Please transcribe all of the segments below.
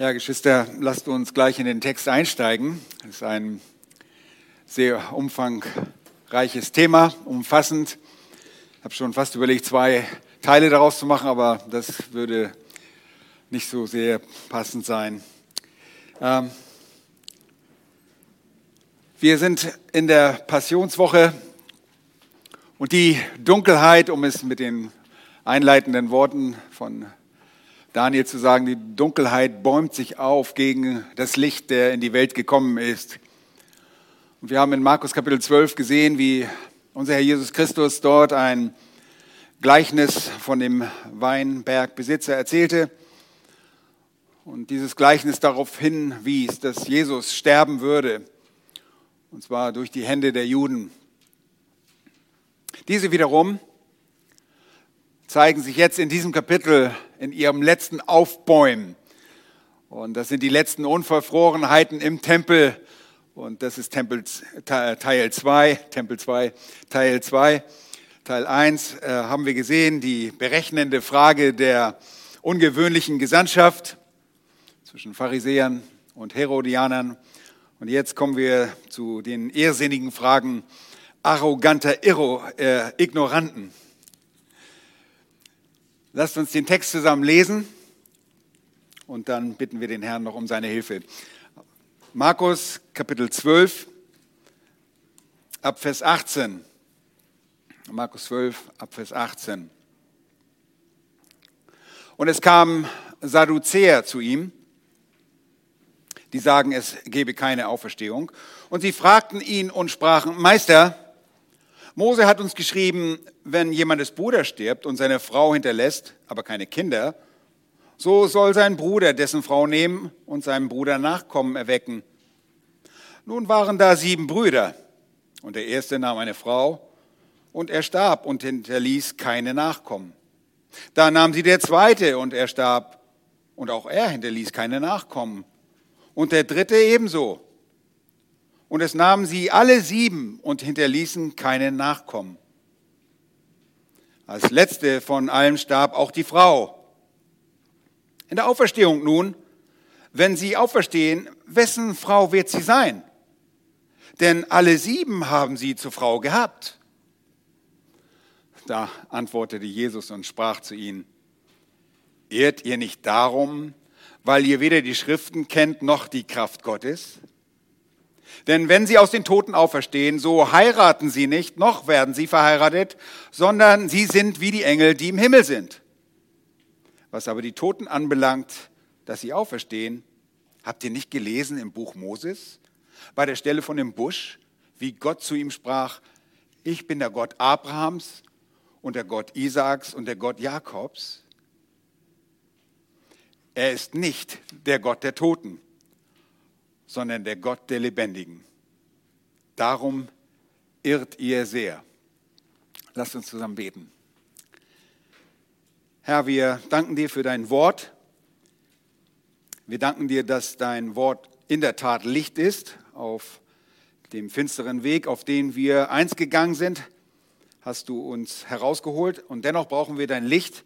Ja, Geschwister, lasst uns gleich in den Text einsteigen. Das ist ein sehr umfangreiches Thema, umfassend. Ich habe schon fast überlegt, zwei Teile daraus zu machen, aber das würde nicht so sehr passend sein. Ähm, wir sind in der Passionswoche und die Dunkelheit, um es mit den einleitenden Worten von Daniel zu sagen, die Dunkelheit bäumt sich auf gegen das Licht, der in die Welt gekommen ist. Und wir haben in Markus Kapitel 12 gesehen, wie unser Herr Jesus Christus dort ein Gleichnis von dem Weinbergbesitzer erzählte und dieses Gleichnis darauf hinwies, dass Jesus sterben würde, und zwar durch die Hände der Juden. Diese wiederum zeigen sich jetzt in diesem Kapitel in ihrem letzten Aufbäumen. Und das sind die letzten Unverfrorenheiten im Tempel. Und das ist Tempel Teil 2, Tempel 2, Teil 2. Teil 1 äh, haben wir gesehen, die berechnende Frage der ungewöhnlichen Gesandtschaft zwischen Pharisäern und Herodianern. Und jetzt kommen wir zu den irrsinnigen Fragen arroganter Irro, äh, Ignoranten. Lasst uns den Text zusammen lesen und dann bitten wir den Herrn noch um seine Hilfe. Markus Kapitel 12 ab Vers 18. Markus 12 ab Vers 18. Und es kamen Sadduzäer zu ihm, die sagen, es gebe keine Auferstehung. Und sie fragten ihn und sprachen, Meister, Mose hat uns geschrieben, wenn jemandes Bruder stirbt und seine Frau hinterlässt, aber keine Kinder, so soll sein Bruder dessen Frau nehmen und seinem Bruder Nachkommen erwecken. Nun waren da sieben Brüder und der erste nahm eine Frau und er starb und hinterließ keine Nachkommen. Da nahm sie der zweite und er starb und auch er hinterließ keine Nachkommen. Und der dritte ebenso. Und es nahmen sie alle sieben und hinterließen keine Nachkommen. Als letzte von allen starb auch die Frau. In der Auferstehung nun, wenn sie auferstehen, wessen Frau wird sie sein? Denn alle sieben haben sie zur Frau gehabt. Da antwortete Jesus und sprach zu ihnen, Irrt ihr nicht darum, weil ihr weder die Schriften kennt noch die Kraft Gottes? Denn wenn sie aus den Toten auferstehen, so heiraten sie nicht, noch werden sie verheiratet, sondern sie sind wie die Engel, die im Himmel sind. Was aber die Toten anbelangt, dass sie auferstehen, habt ihr nicht gelesen im Buch Moses, bei der Stelle von dem Busch, wie Gott zu ihm sprach, ich bin der Gott Abrahams und der Gott Isaaks und der Gott Jakobs. Er ist nicht der Gott der Toten sondern der Gott der Lebendigen. Darum irrt ihr sehr. Lasst uns zusammen beten. Herr, wir danken dir für dein Wort. Wir danken dir, dass dein Wort in der Tat Licht ist auf dem finsteren Weg, auf den wir einst gegangen sind, hast du uns herausgeholt. Und dennoch brauchen wir dein Licht,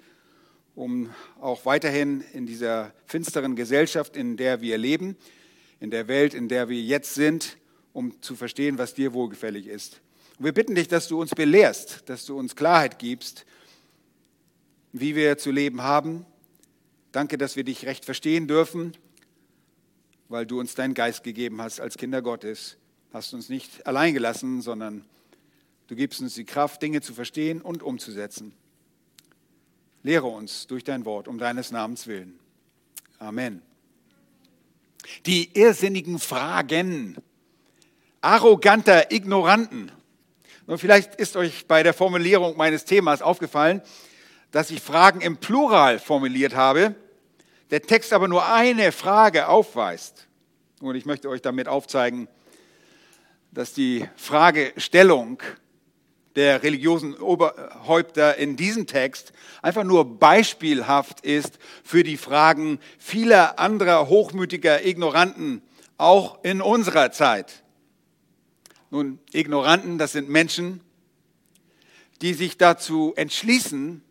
um auch weiterhin in dieser finsteren Gesellschaft, in der wir leben, in der Welt, in der wir jetzt sind, um zu verstehen, was dir wohlgefällig ist. Und wir bitten dich, dass du uns belehrst, dass du uns Klarheit gibst, wie wir zu leben haben. Danke, dass wir dich recht verstehen dürfen, weil du uns deinen Geist gegeben hast als Kinder Gottes. Hast uns nicht allein gelassen, sondern du gibst uns die Kraft, Dinge zu verstehen und umzusetzen. Lehre uns durch dein Wort um deines Namens willen. Amen. Die irrsinnigen Fragen arroganter Ignoranten. Und vielleicht ist euch bei der Formulierung meines Themas aufgefallen, dass ich Fragen im Plural formuliert habe, der Text aber nur eine Frage aufweist. Und ich möchte euch damit aufzeigen, dass die Fragestellung der religiösen Oberhäupter in diesem Text einfach nur beispielhaft ist für die Fragen vieler anderer hochmütiger Ignoranten, auch in unserer Zeit. Nun, Ignoranten, das sind Menschen, die sich dazu entschließen,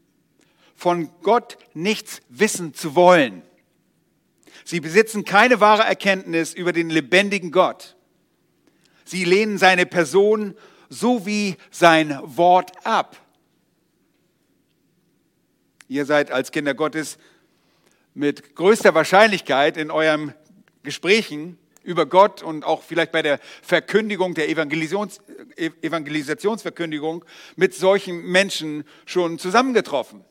von Gott nichts wissen zu wollen. Sie besitzen keine wahre Erkenntnis über den lebendigen Gott. Sie lehnen seine Person sowie sein Wort ab. Ihr seid als Kinder Gottes mit größter Wahrscheinlichkeit in euren Gesprächen über Gott und auch vielleicht bei der Verkündigung, der Evangelisations, Evangelisationsverkündigung mit solchen Menschen schon zusammengetroffen.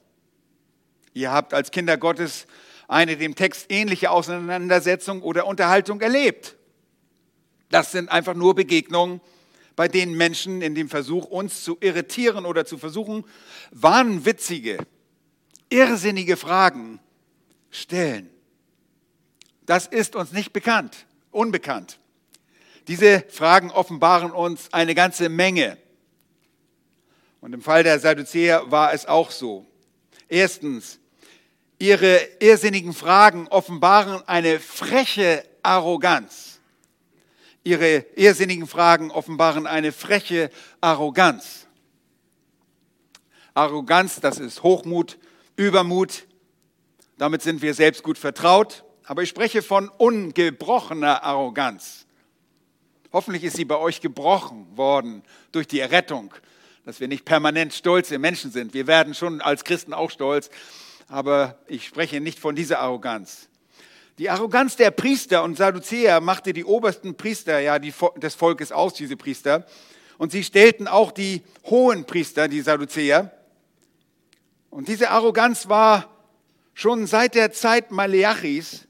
Ihr habt als Kinder Gottes eine dem Text ähnliche Auseinandersetzung oder Unterhaltung erlebt. Das sind einfach nur Begegnungen, bei denen Menschen in dem Versuch, uns zu irritieren oder zu versuchen, wahnwitzige, irrsinnige Fragen stellen. Das ist uns nicht bekannt, unbekannt. Diese Fragen offenbaren uns eine ganze Menge. Und im Fall der Sadduzäer war es auch so. Erstens, ihre irrsinnigen Fragen offenbaren eine freche Arroganz. Ihre irrsinnigen Fragen offenbaren eine freche Arroganz. Arroganz, das ist Hochmut, Übermut, damit sind wir selbst gut vertraut. Aber ich spreche von ungebrochener Arroganz. Hoffentlich ist sie bei euch gebrochen worden durch die Errettung, dass wir nicht permanent stolze Menschen sind. Wir werden schon als Christen auch stolz, aber ich spreche nicht von dieser Arroganz. Die Arroganz der Priester und Sadduzäer machte die obersten Priester ja, die, des Volkes aus, diese Priester. Und sie stellten auch die hohen Priester, die Sadduzäer. Und diese Arroganz war schon seit der Zeit Maleachis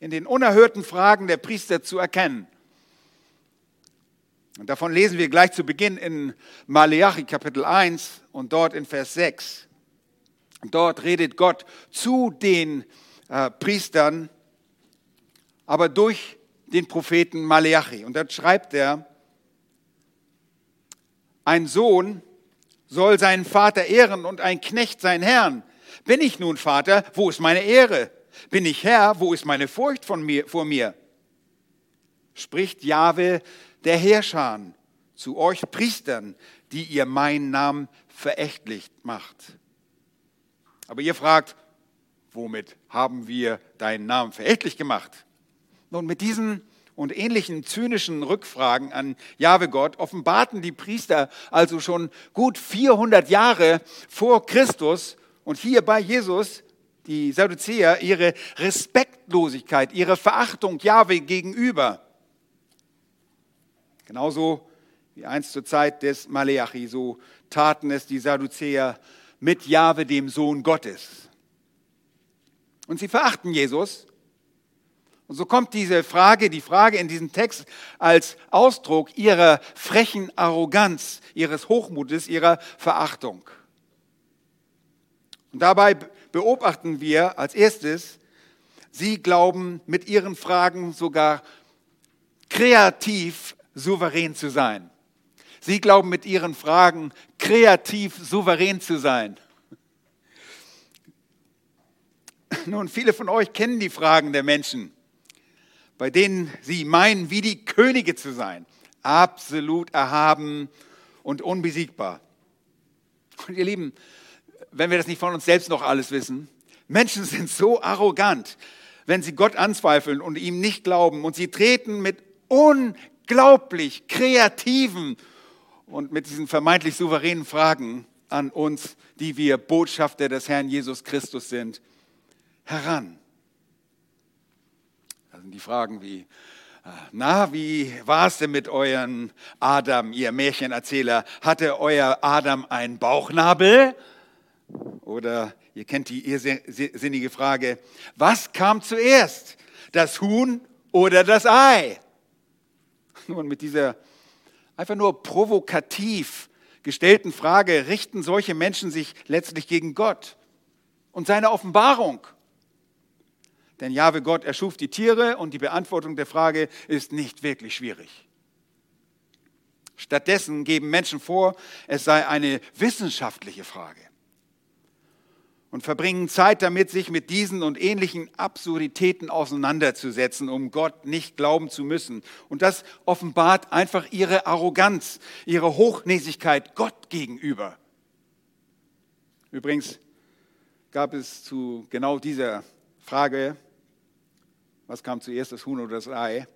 in den unerhörten Fragen der Priester zu erkennen. Und davon lesen wir gleich zu Beginn in Maleachi Kapitel 1 und dort in Vers 6. Dort redet Gott zu den äh, Priestern, aber durch den Propheten Maleachi. Und dort schreibt er, ein Sohn soll seinen Vater ehren und ein Knecht seinen Herrn. Bin ich nun Vater, wo ist meine Ehre? Bin ich Herr, wo ist meine Furcht von mir, vor mir? Spricht Jahwe, der Herrscher, zu euch Priestern, die ihr meinen Namen verächtlich macht. Aber ihr fragt, womit haben wir deinen Namen verächtlich gemacht? Nun, mit diesen und ähnlichen zynischen Rückfragen an Jahwe Gott offenbarten die Priester also schon gut 400 Jahre vor Christus und hier bei Jesus, die Sadduzäer, ihre Respektlosigkeit, ihre Verachtung Jahwe gegenüber. Genauso wie einst zur Zeit des Maleachi, so taten es die Sadduzäer mit Jahwe, dem Sohn Gottes. Und sie verachten Jesus. Und so kommt diese Frage, die Frage in diesem Text als Ausdruck ihrer frechen Arroganz, ihres Hochmutes, ihrer Verachtung. Und dabei beobachten wir als erstes, sie glauben mit ihren Fragen sogar kreativ souverän zu sein. Sie glauben mit ihren Fragen kreativ souverän zu sein. Nun, viele von euch kennen die Fragen der Menschen, bei denen sie meinen, wie die Könige zu sein. Absolut erhaben und unbesiegbar. Und ihr Lieben, wenn wir das nicht von uns selbst noch alles wissen. Menschen sind so arrogant, wenn sie Gott anzweifeln und ihm nicht glauben. Und sie treten mit unglaublich kreativen und mit diesen vermeintlich souveränen Fragen an uns, die wir Botschafter des Herrn Jesus Christus sind, heran. Das sind die Fragen wie, na, wie war es denn mit euren Adam, ihr Märchenerzähler? Hatte euer Adam einen Bauchnabel? Oder ihr kennt die irrsinnige Frage, was kam zuerst, das Huhn oder das Ei? Nun, mit dieser einfach nur provokativ gestellten Frage richten solche Menschen sich letztlich gegen Gott und seine Offenbarung. Denn Jahwe Gott erschuf die Tiere und die Beantwortung der Frage ist nicht wirklich schwierig. Stattdessen geben Menschen vor, es sei eine wissenschaftliche Frage und verbringen Zeit damit, sich mit diesen und ähnlichen Absurditäten auseinanderzusetzen, um Gott nicht glauben zu müssen. Und das offenbart einfach ihre Arroganz, ihre Hochnäsigkeit Gott gegenüber. Übrigens gab es zu genau dieser Frage Was kam zuerst, das Huhn oder das Ei?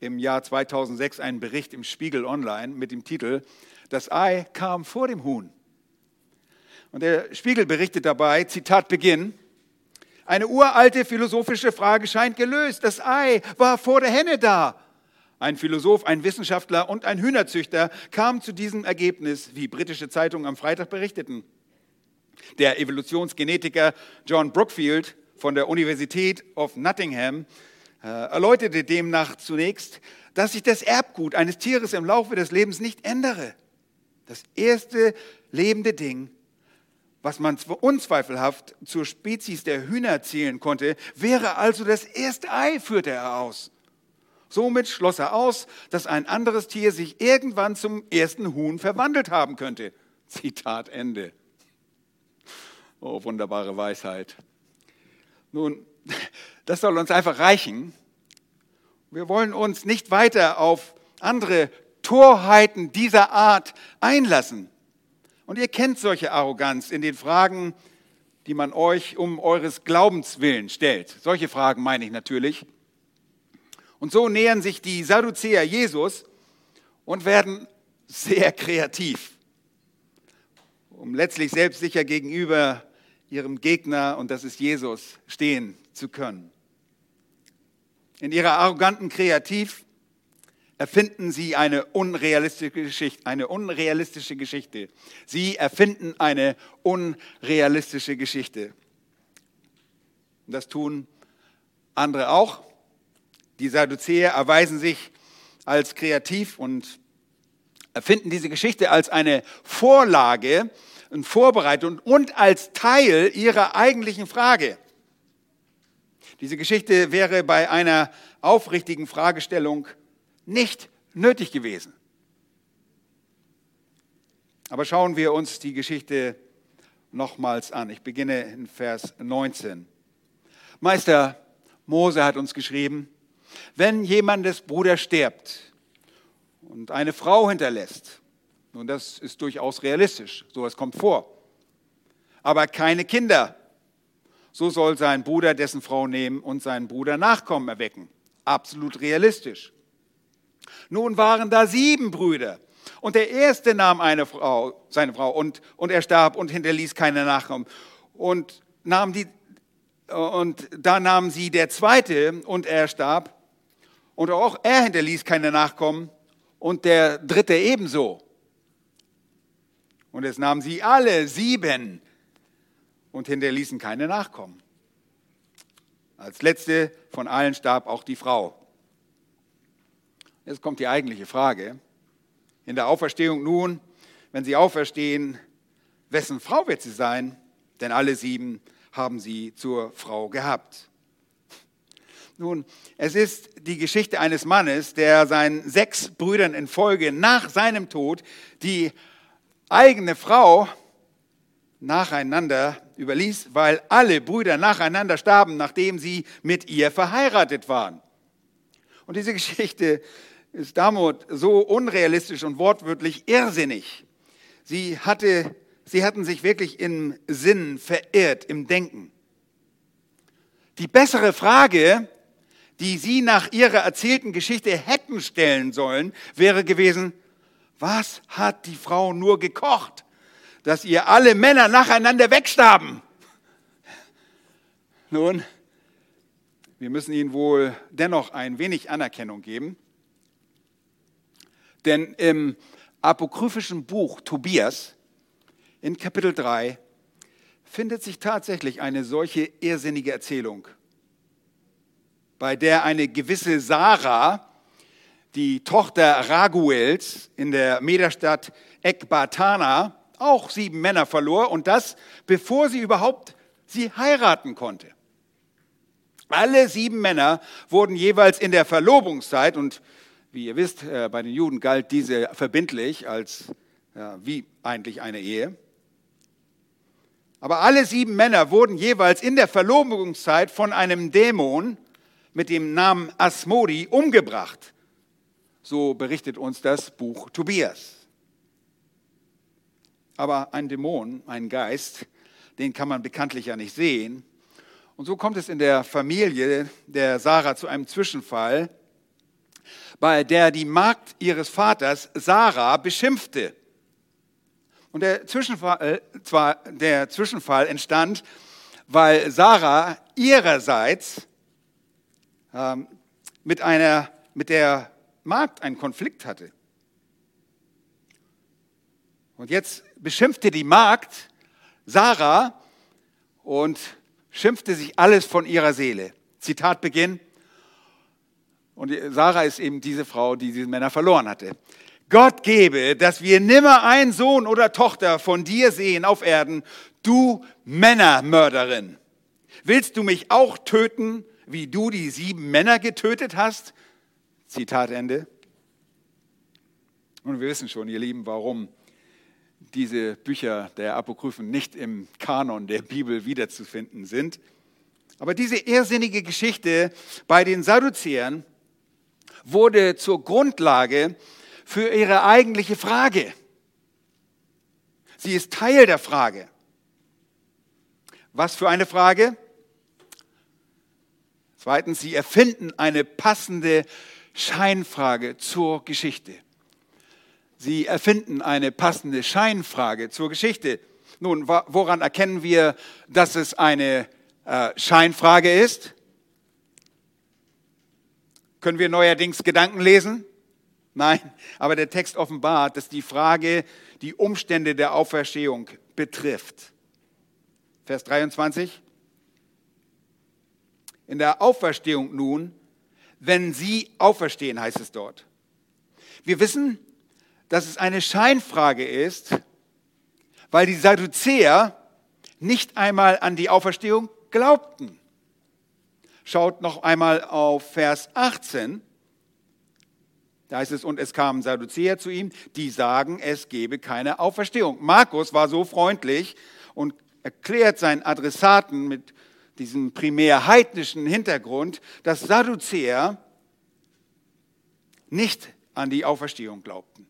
Im Jahr 2006 einen Bericht im Spiegel Online mit dem Titel Das Ei kam vor dem Huhn. Und der Spiegel berichtet dabei, Zitat Beginn, eine uralte philosophische Frage scheint gelöst. Das Ei war vor der Henne da. Ein Philosoph, ein Wissenschaftler und ein Hühnerzüchter kamen zu diesem Ergebnis, wie britische Zeitungen am Freitag berichteten. Der Evolutionsgenetiker John Brookfield von der Universität of Nottingham erläuterte demnach zunächst, dass sich das Erbgut eines Tieres im Laufe des Lebens nicht ändere. Das erste lebende Ding, was man unzweifelhaft zur Spezies der Hühner zählen konnte, wäre also das erste Ei, führte er aus. Somit schloss er aus, dass ein anderes Tier sich irgendwann zum ersten Huhn verwandelt haben könnte. Zitat Ende. Oh, wunderbare Weisheit. Nun, das soll uns einfach reichen. Wir wollen uns nicht weiter auf andere Torheiten dieser Art einlassen. Und ihr kennt solche Arroganz in den Fragen, die man euch um eures Glaubens willen stellt. Solche Fragen meine ich natürlich. Und so nähern sich die Sadduzäer Jesus und werden sehr kreativ, um letztlich selbstsicher gegenüber ihrem Gegner, und das ist Jesus, stehen zu können. In ihrer arroganten Kreativ erfinden sie eine unrealistische Geschichte, eine unrealistische Geschichte. Sie erfinden eine unrealistische Geschichte. Und das tun andere auch. Die Sadduzäer erweisen sich als kreativ und erfinden diese Geschichte als eine Vorlage und Vorbereitung und als Teil ihrer eigentlichen Frage. Diese Geschichte wäre bei einer aufrichtigen Fragestellung nicht nötig gewesen. Aber schauen wir uns die Geschichte nochmals an. Ich beginne in Vers 19. Meister Mose hat uns geschrieben, wenn jemandes Bruder stirbt und eine Frau hinterlässt, nun das ist durchaus realistisch, sowas kommt vor, aber keine Kinder, so soll sein Bruder dessen Frau nehmen und seinen Bruder Nachkommen erwecken. Absolut realistisch. Nun waren da sieben Brüder. Und der erste nahm eine Frau, seine Frau und, und er starb und hinterließ keine Nachkommen. Und, nahm die, und da nahm sie der zweite und er starb. Und auch er hinterließ keine Nachkommen und der dritte ebenso. Und es nahmen sie alle sieben und hinterließen keine Nachkommen. Als letzte von allen starb auch die Frau. Jetzt kommt die eigentliche Frage. In der Auferstehung nun, wenn sie auferstehen, wessen Frau wird sie sein? Denn alle sieben haben sie zur Frau gehabt. Nun, es ist die Geschichte eines Mannes, der seinen sechs Brüdern in Folge nach seinem Tod die eigene Frau nacheinander überließ, weil alle Brüder nacheinander starben, nachdem sie mit ihr verheiratet waren. Und diese Geschichte ist damit so unrealistisch und wortwörtlich irrsinnig. Sie, hatte, sie hatten sich wirklich im Sinn verirrt, im Denken. Die bessere Frage, die sie nach ihrer erzählten Geschichte hätten stellen sollen, wäre gewesen, was hat die Frau nur gekocht, dass ihr alle Männer nacheinander wegstarben? Nun, wir müssen ihnen wohl dennoch ein wenig Anerkennung geben, denn im apokryphischen Buch Tobias in Kapitel 3 findet sich tatsächlich eine solche irrsinnige Erzählung bei der eine gewisse Sarah, die Tochter Raguels in der Mederstadt Ekbatana, auch sieben Männer verlor und das, bevor sie überhaupt sie heiraten konnte. Alle sieben Männer wurden jeweils in der Verlobungszeit, und wie ihr wisst, äh, bei den Juden galt diese verbindlich als ja, wie eigentlich eine Ehe. Aber alle sieben Männer wurden jeweils in der Verlobungszeit von einem Dämon mit dem Namen Asmodi umgebracht. So berichtet uns das Buch Tobias. Aber ein Dämon, ein Geist, den kann man bekanntlich ja nicht sehen. Und so kommt es in der Familie der Sarah zu einem Zwischenfall, bei der die Magd ihres Vaters Sarah beschimpfte. Und der Zwischenfall, äh, zwar der Zwischenfall entstand, weil Sarah ihrerseits ähm, mit, einer, mit der Magd einen Konflikt hatte. Und jetzt beschimpfte die Magd Sarah und schimpfte sich alles von ihrer Seele. Zitat Beginn. Und Sarah ist eben diese Frau, die diese Männer verloren hatte. Gott gebe, dass wir nimmer einen Sohn oder Tochter von dir sehen auf Erden, du Männermörderin. Willst du mich auch töten, wie du die sieben Männer getötet hast? Zitat Ende. Und wir wissen schon, ihr Lieben, warum diese Bücher der Apokryphen nicht im Kanon der Bibel wiederzufinden sind. Aber diese irrsinnige Geschichte bei den Sadduzäern wurde zur Grundlage für ihre eigentliche Frage. Sie ist Teil der Frage. Was für eine Frage? Zweitens, sie erfinden eine passende Scheinfrage zur Geschichte. Sie erfinden eine passende Scheinfrage zur Geschichte. Nun, woran erkennen wir, dass es eine äh, Scheinfrage ist? Können wir neuerdings Gedanken lesen? Nein, aber der Text offenbart, dass die Frage die Umstände der Auferstehung betrifft. Vers 23. In der Auferstehung nun, wenn sie auferstehen, heißt es dort. Wir wissen, dass es eine Scheinfrage ist, weil die Sadduzäer nicht einmal an die Auferstehung glaubten. Schaut noch einmal auf Vers 18. Da heißt es, und es kamen Sadduzäer zu ihm, die sagen, es gebe keine Auferstehung. Markus war so freundlich und erklärt seinen Adressaten mit diesem primär heidnischen Hintergrund, dass Sadduzäer nicht an die Auferstehung glaubten.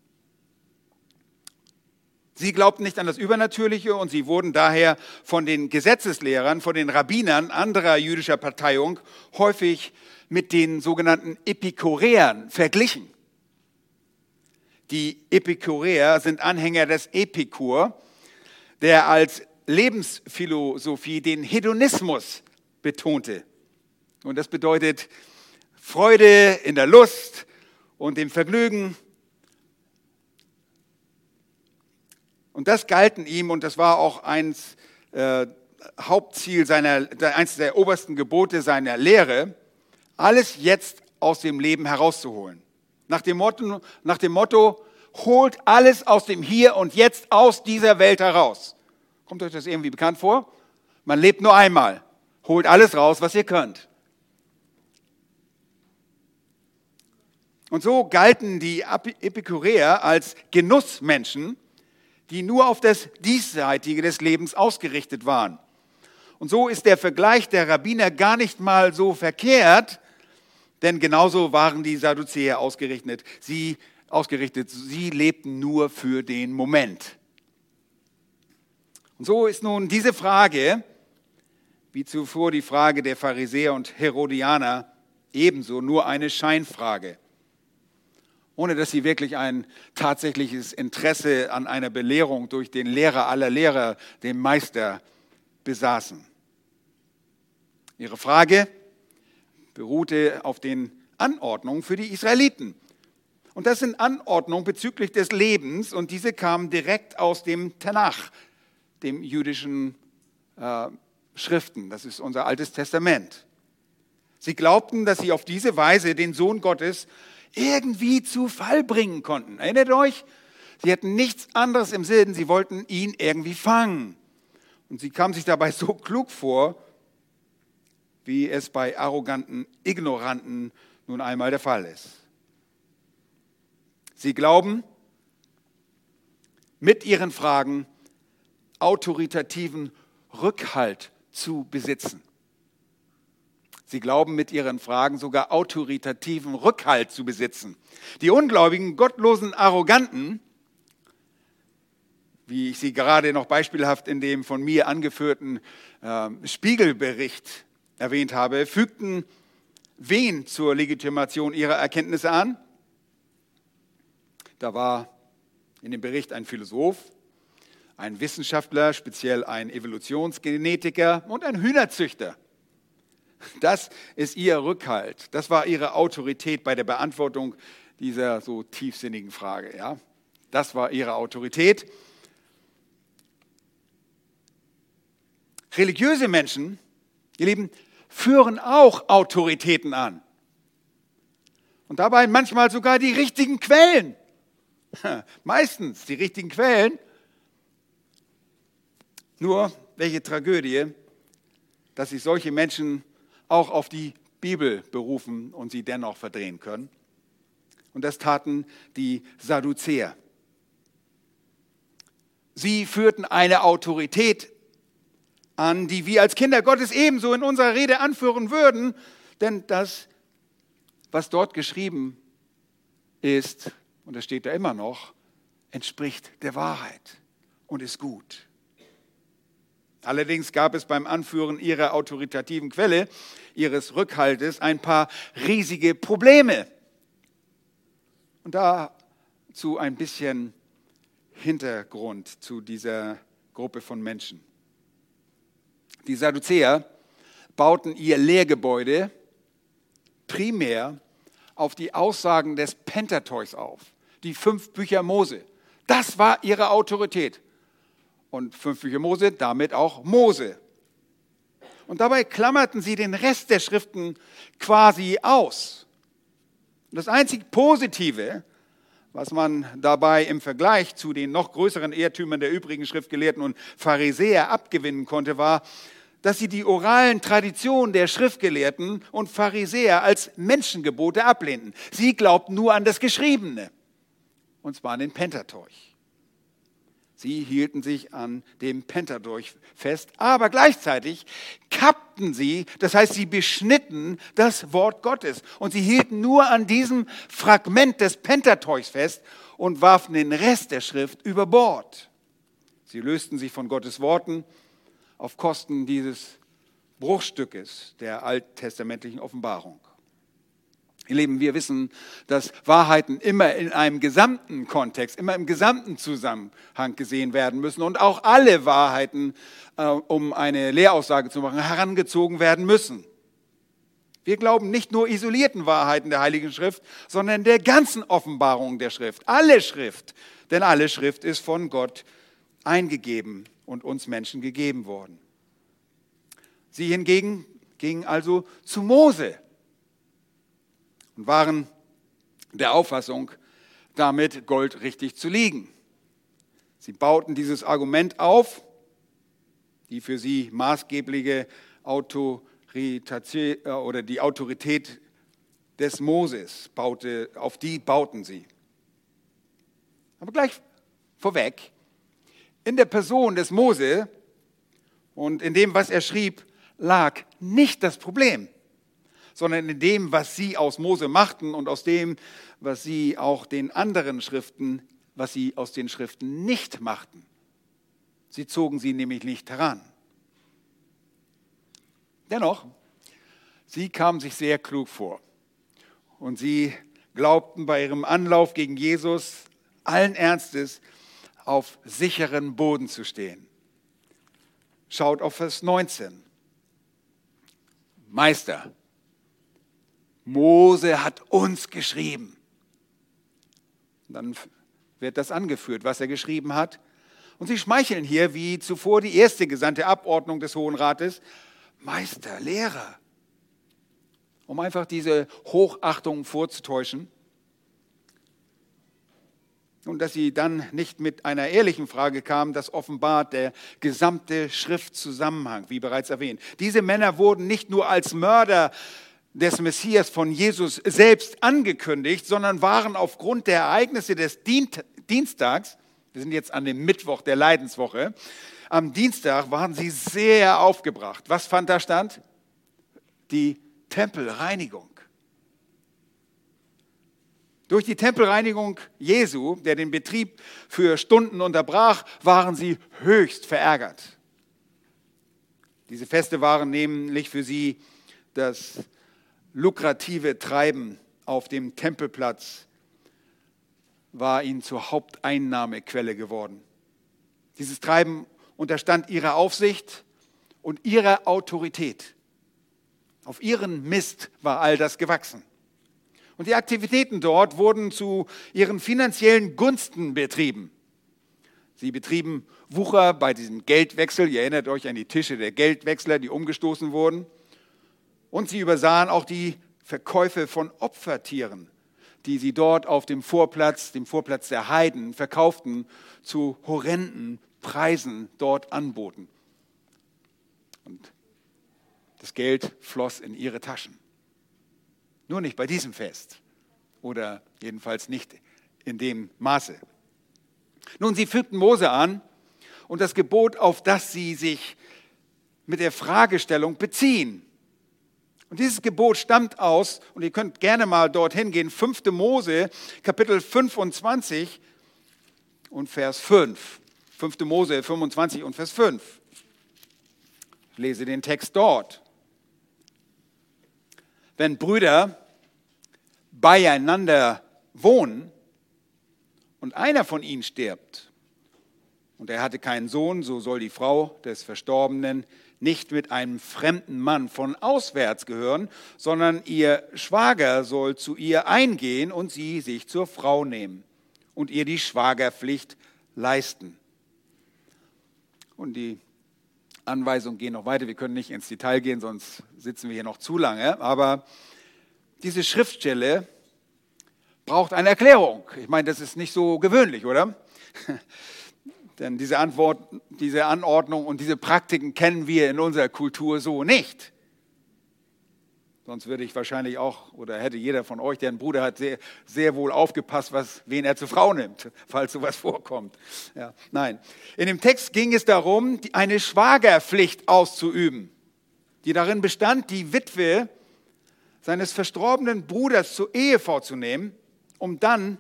Sie glaubten nicht an das Übernatürliche und sie wurden daher von den Gesetzeslehrern, von den Rabbinern anderer jüdischer Parteiung häufig mit den sogenannten Epikureern verglichen. Die Epikureer sind Anhänger des Epikur, der als Lebensphilosophie den Hedonismus betonte. Und das bedeutet Freude in der Lust und dem Vergnügen Und das galten ihm und das war auch eins äh, Hauptziel seiner, eins der obersten Gebote seiner Lehre, alles jetzt aus dem Leben herauszuholen. Nach dem Motto, nach dem Motto holt alles aus dem Hier und Jetzt aus dieser Welt heraus. Kommt euch das irgendwie bekannt vor? Man lebt nur einmal. Holt alles raus, was ihr könnt. Und so galten die Epikureer als Genussmenschen, die nur auf das Diesseitige des Lebens ausgerichtet waren. Und so ist der Vergleich der Rabbiner gar nicht mal so verkehrt, denn genauso waren die Sadduzäer ausgerichtet. Sie, ausgerichtet. sie lebten nur für den Moment. Und so ist nun diese Frage, wie zuvor die Frage der Pharisäer und Herodianer, ebenso nur eine Scheinfrage ohne dass sie wirklich ein tatsächliches Interesse an einer Belehrung durch den Lehrer aller Lehrer, den Meister, besaßen. Ihre Frage beruhte auf den Anordnungen für die Israeliten. Und das sind Anordnungen bezüglich des Lebens und diese kamen direkt aus dem Tanach, dem jüdischen äh, Schriften. Das ist unser Altes Testament. Sie glaubten, dass sie auf diese Weise den Sohn Gottes irgendwie zu Fall bringen konnten. Erinnert euch? Sie hatten nichts anderes im Sinn, sie wollten ihn irgendwie fangen. Und sie kamen sich dabei so klug vor, wie es bei arroganten Ignoranten nun einmal der Fall ist. Sie glauben, mit ihren Fragen autoritativen Rückhalt zu besitzen. Sie glauben mit ihren Fragen sogar autoritativen Rückhalt zu besitzen. Die ungläubigen, gottlosen, arroganten, wie ich sie gerade noch beispielhaft in dem von mir angeführten äh, Spiegelbericht erwähnt habe, fügten wen zur Legitimation ihrer Erkenntnisse an? Da war in dem Bericht ein Philosoph, ein Wissenschaftler, speziell ein Evolutionsgenetiker und ein Hühnerzüchter. Das ist ihr Rückhalt. Das war ihre Autorität bei der Beantwortung dieser so tiefsinnigen Frage. Ja? Das war ihre Autorität. Religiöse Menschen, ihr Lieben, führen auch Autoritäten an. Und dabei manchmal sogar die richtigen Quellen. Meistens die richtigen Quellen. Nur, welche Tragödie, dass sich solche Menschen auch auf die Bibel berufen und sie dennoch verdrehen können. Und das taten die Sadduzäer. Sie führten eine Autorität an, die wir als Kinder Gottes ebenso in unserer Rede anführen würden, denn das, was dort geschrieben ist, und das steht da immer noch, entspricht der Wahrheit und ist gut. Allerdings gab es beim Anführen ihrer autoritativen Quelle, ihres Rückhaltes, ein paar riesige Probleme. Und dazu ein bisschen Hintergrund zu dieser Gruppe von Menschen. Die Sadduzäer bauten ihr Lehrgebäude primär auf die Aussagen des Pentateuchs auf, die fünf Bücher Mose. Das war ihre Autorität. Und fünf Bücher Mose, damit auch Mose. Und dabei klammerten sie den Rest der Schriften quasi aus. Und das einzig Positive, was man dabei im Vergleich zu den noch größeren Irrtümern der übrigen Schriftgelehrten und Pharisäer abgewinnen konnte, war, dass sie die oralen Traditionen der Schriftgelehrten und Pharisäer als Menschengebote ablehnten. Sie glaubten nur an das Geschriebene, und zwar an den Pentateuch. Sie hielten sich an dem Pentateuch fest, aber gleichzeitig kappten sie, das heißt, sie beschnitten das Wort Gottes und sie hielten nur an diesem Fragment des Pentateuchs fest und warfen den Rest der Schrift über Bord. Sie lösten sich von Gottes Worten auf Kosten dieses Bruchstückes der alttestamentlichen Offenbarung. Ihr Lieben, wir wissen, dass Wahrheiten immer in einem gesamten Kontext, immer im gesamten Zusammenhang gesehen werden müssen und auch alle Wahrheiten, äh, um eine Lehraussage zu machen, herangezogen werden müssen. Wir glauben nicht nur isolierten Wahrheiten der Heiligen Schrift, sondern der ganzen Offenbarung der Schrift. Alle Schrift, denn alle Schrift ist von Gott eingegeben und uns Menschen gegeben worden. Sie hingegen gingen also zu Mose und waren der Auffassung, damit Gold richtig zu liegen. Sie bauten dieses Argument auf, die für sie maßgebliche Autorität äh, oder die Autorität des Moses baute, auf die bauten sie. Aber gleich vorweg, in der Person des Mose und in dem, was er schrieb, lag nicht das Problem sondern in dem, was sie aus Mose machten und aus dem, was sie auch den anderen Schriften, was sie aus den Schriften nicht machten. Sie zogen sie nämlich nicht heran. Dennoch, sie kamen sich sehr klug vor und sie glaubten bei ihrem Anlauf gegen Jesus allen Ernstes auf sicheren Boden zu stehen. Schaut auf Vers 19. Meister, Mose hat uns geschrieben. Dann wird das angeführt, was er geschrieben hat. Und sie schmeicheln hier, wie zuvor die erste gesandte Abordnung des Hohen Rates, Meister, Lehrer, um einfach diese Hochachtung vorzutäuschen. Und dass sie dann nicht mit einer ehrlichen Frage kamen, das offenbart der gesamte Schriftzusammenhang, wie bereits erwähnt. Diese Männer wurden nicht nur als Mörder des Messias von Jesus selbst angekündigt, sondern waren aufgrund der Ereignisse des Dienstags, wir sind jetzt an dem Mittwoch der Leidenswoche, am Dienstag waren sie sehr aufgebracht. Was fand da stand? Die Tempelreinigung. Durch die Tempelreinigung Jesu, der den Betrieb für Stunden unterbrach, waren sie höchst verärgert. Diese Feste waren nämlich für sie das lukrative Treiben auf dem Tempelplatz, war ihnen zur Haupteinnahmequelle geworden. Dieses Treiben unterstand ihrer Aufsicht und ihrer Autorität. Auf ihren Mist war all das gewachsen. Und die Aktivitäten dort wurden zu ihren finanziellen Gunsten betrieben. Sie betrieben Wucher bei diesem Geldwechsel. Ihr erinnert euch an die Tische der Geldwechsler, die umgestoßen wurden. Und sie übersahen auch die Verkäufe von Opfertieren, die sie dort auf dem Vorplatz, dem Vorplatz der Heiden, verkauften, zu horrenden Preisen dort anboten. Und das Geld floss in ihre Taschen. Nur nicht bei diesem Fest oder jedenfalls nicht in dem Maße. Nun, sie fügten Mose an und das Gebot, auf das sie sich mit der Fragestellung beziehen. Und dieses Gebot stammt aus, und ihr könnt gerne mal dorthin gehen, 5. Mose, Kapitel 25 und Vers 5. 5. Mose 25 und Vers 5. Ich lese den Text dort. Wenn Brüder beieinander wohnen und einer von ihnen stirbt und er hatte keinen Sohn, so soll die Frau des Verstorbenen nicht mit einem fremden Mann von auswärts gehören, sondern ihr Schwager soll zu ihr eingehen und sie sich zur Frau nehmen und ihr die Schwagerpflicht leisten. Und die Anweisungen gehen noch weiter. Wir können nicht ins Detail gehen, sonst sitzen wir hier noch zu lange. Aber diese Schriftstelle braucht eine Erklärung. Ich meine, das ist nicht so gewöhnlich, oder? Denn diese Antwort, diese Anordnung und diese Praktiken kennen wir in unserer Kultur so nicht. Sonst würde ich wahrscheinlich auch, oder hätte jeder von euch, der einen Bruder hat, sehr, sehr wohl aufgepasst, was, wen er zur Frau nimmt, falls sowas vorkommt. Ja, nein. In dem Text ging es darum, eine Schwagerpflicht auszuüben, die darin bestand, die Witwe seines verstorbenen Bruders zur Ehe vorzunehmen, um dann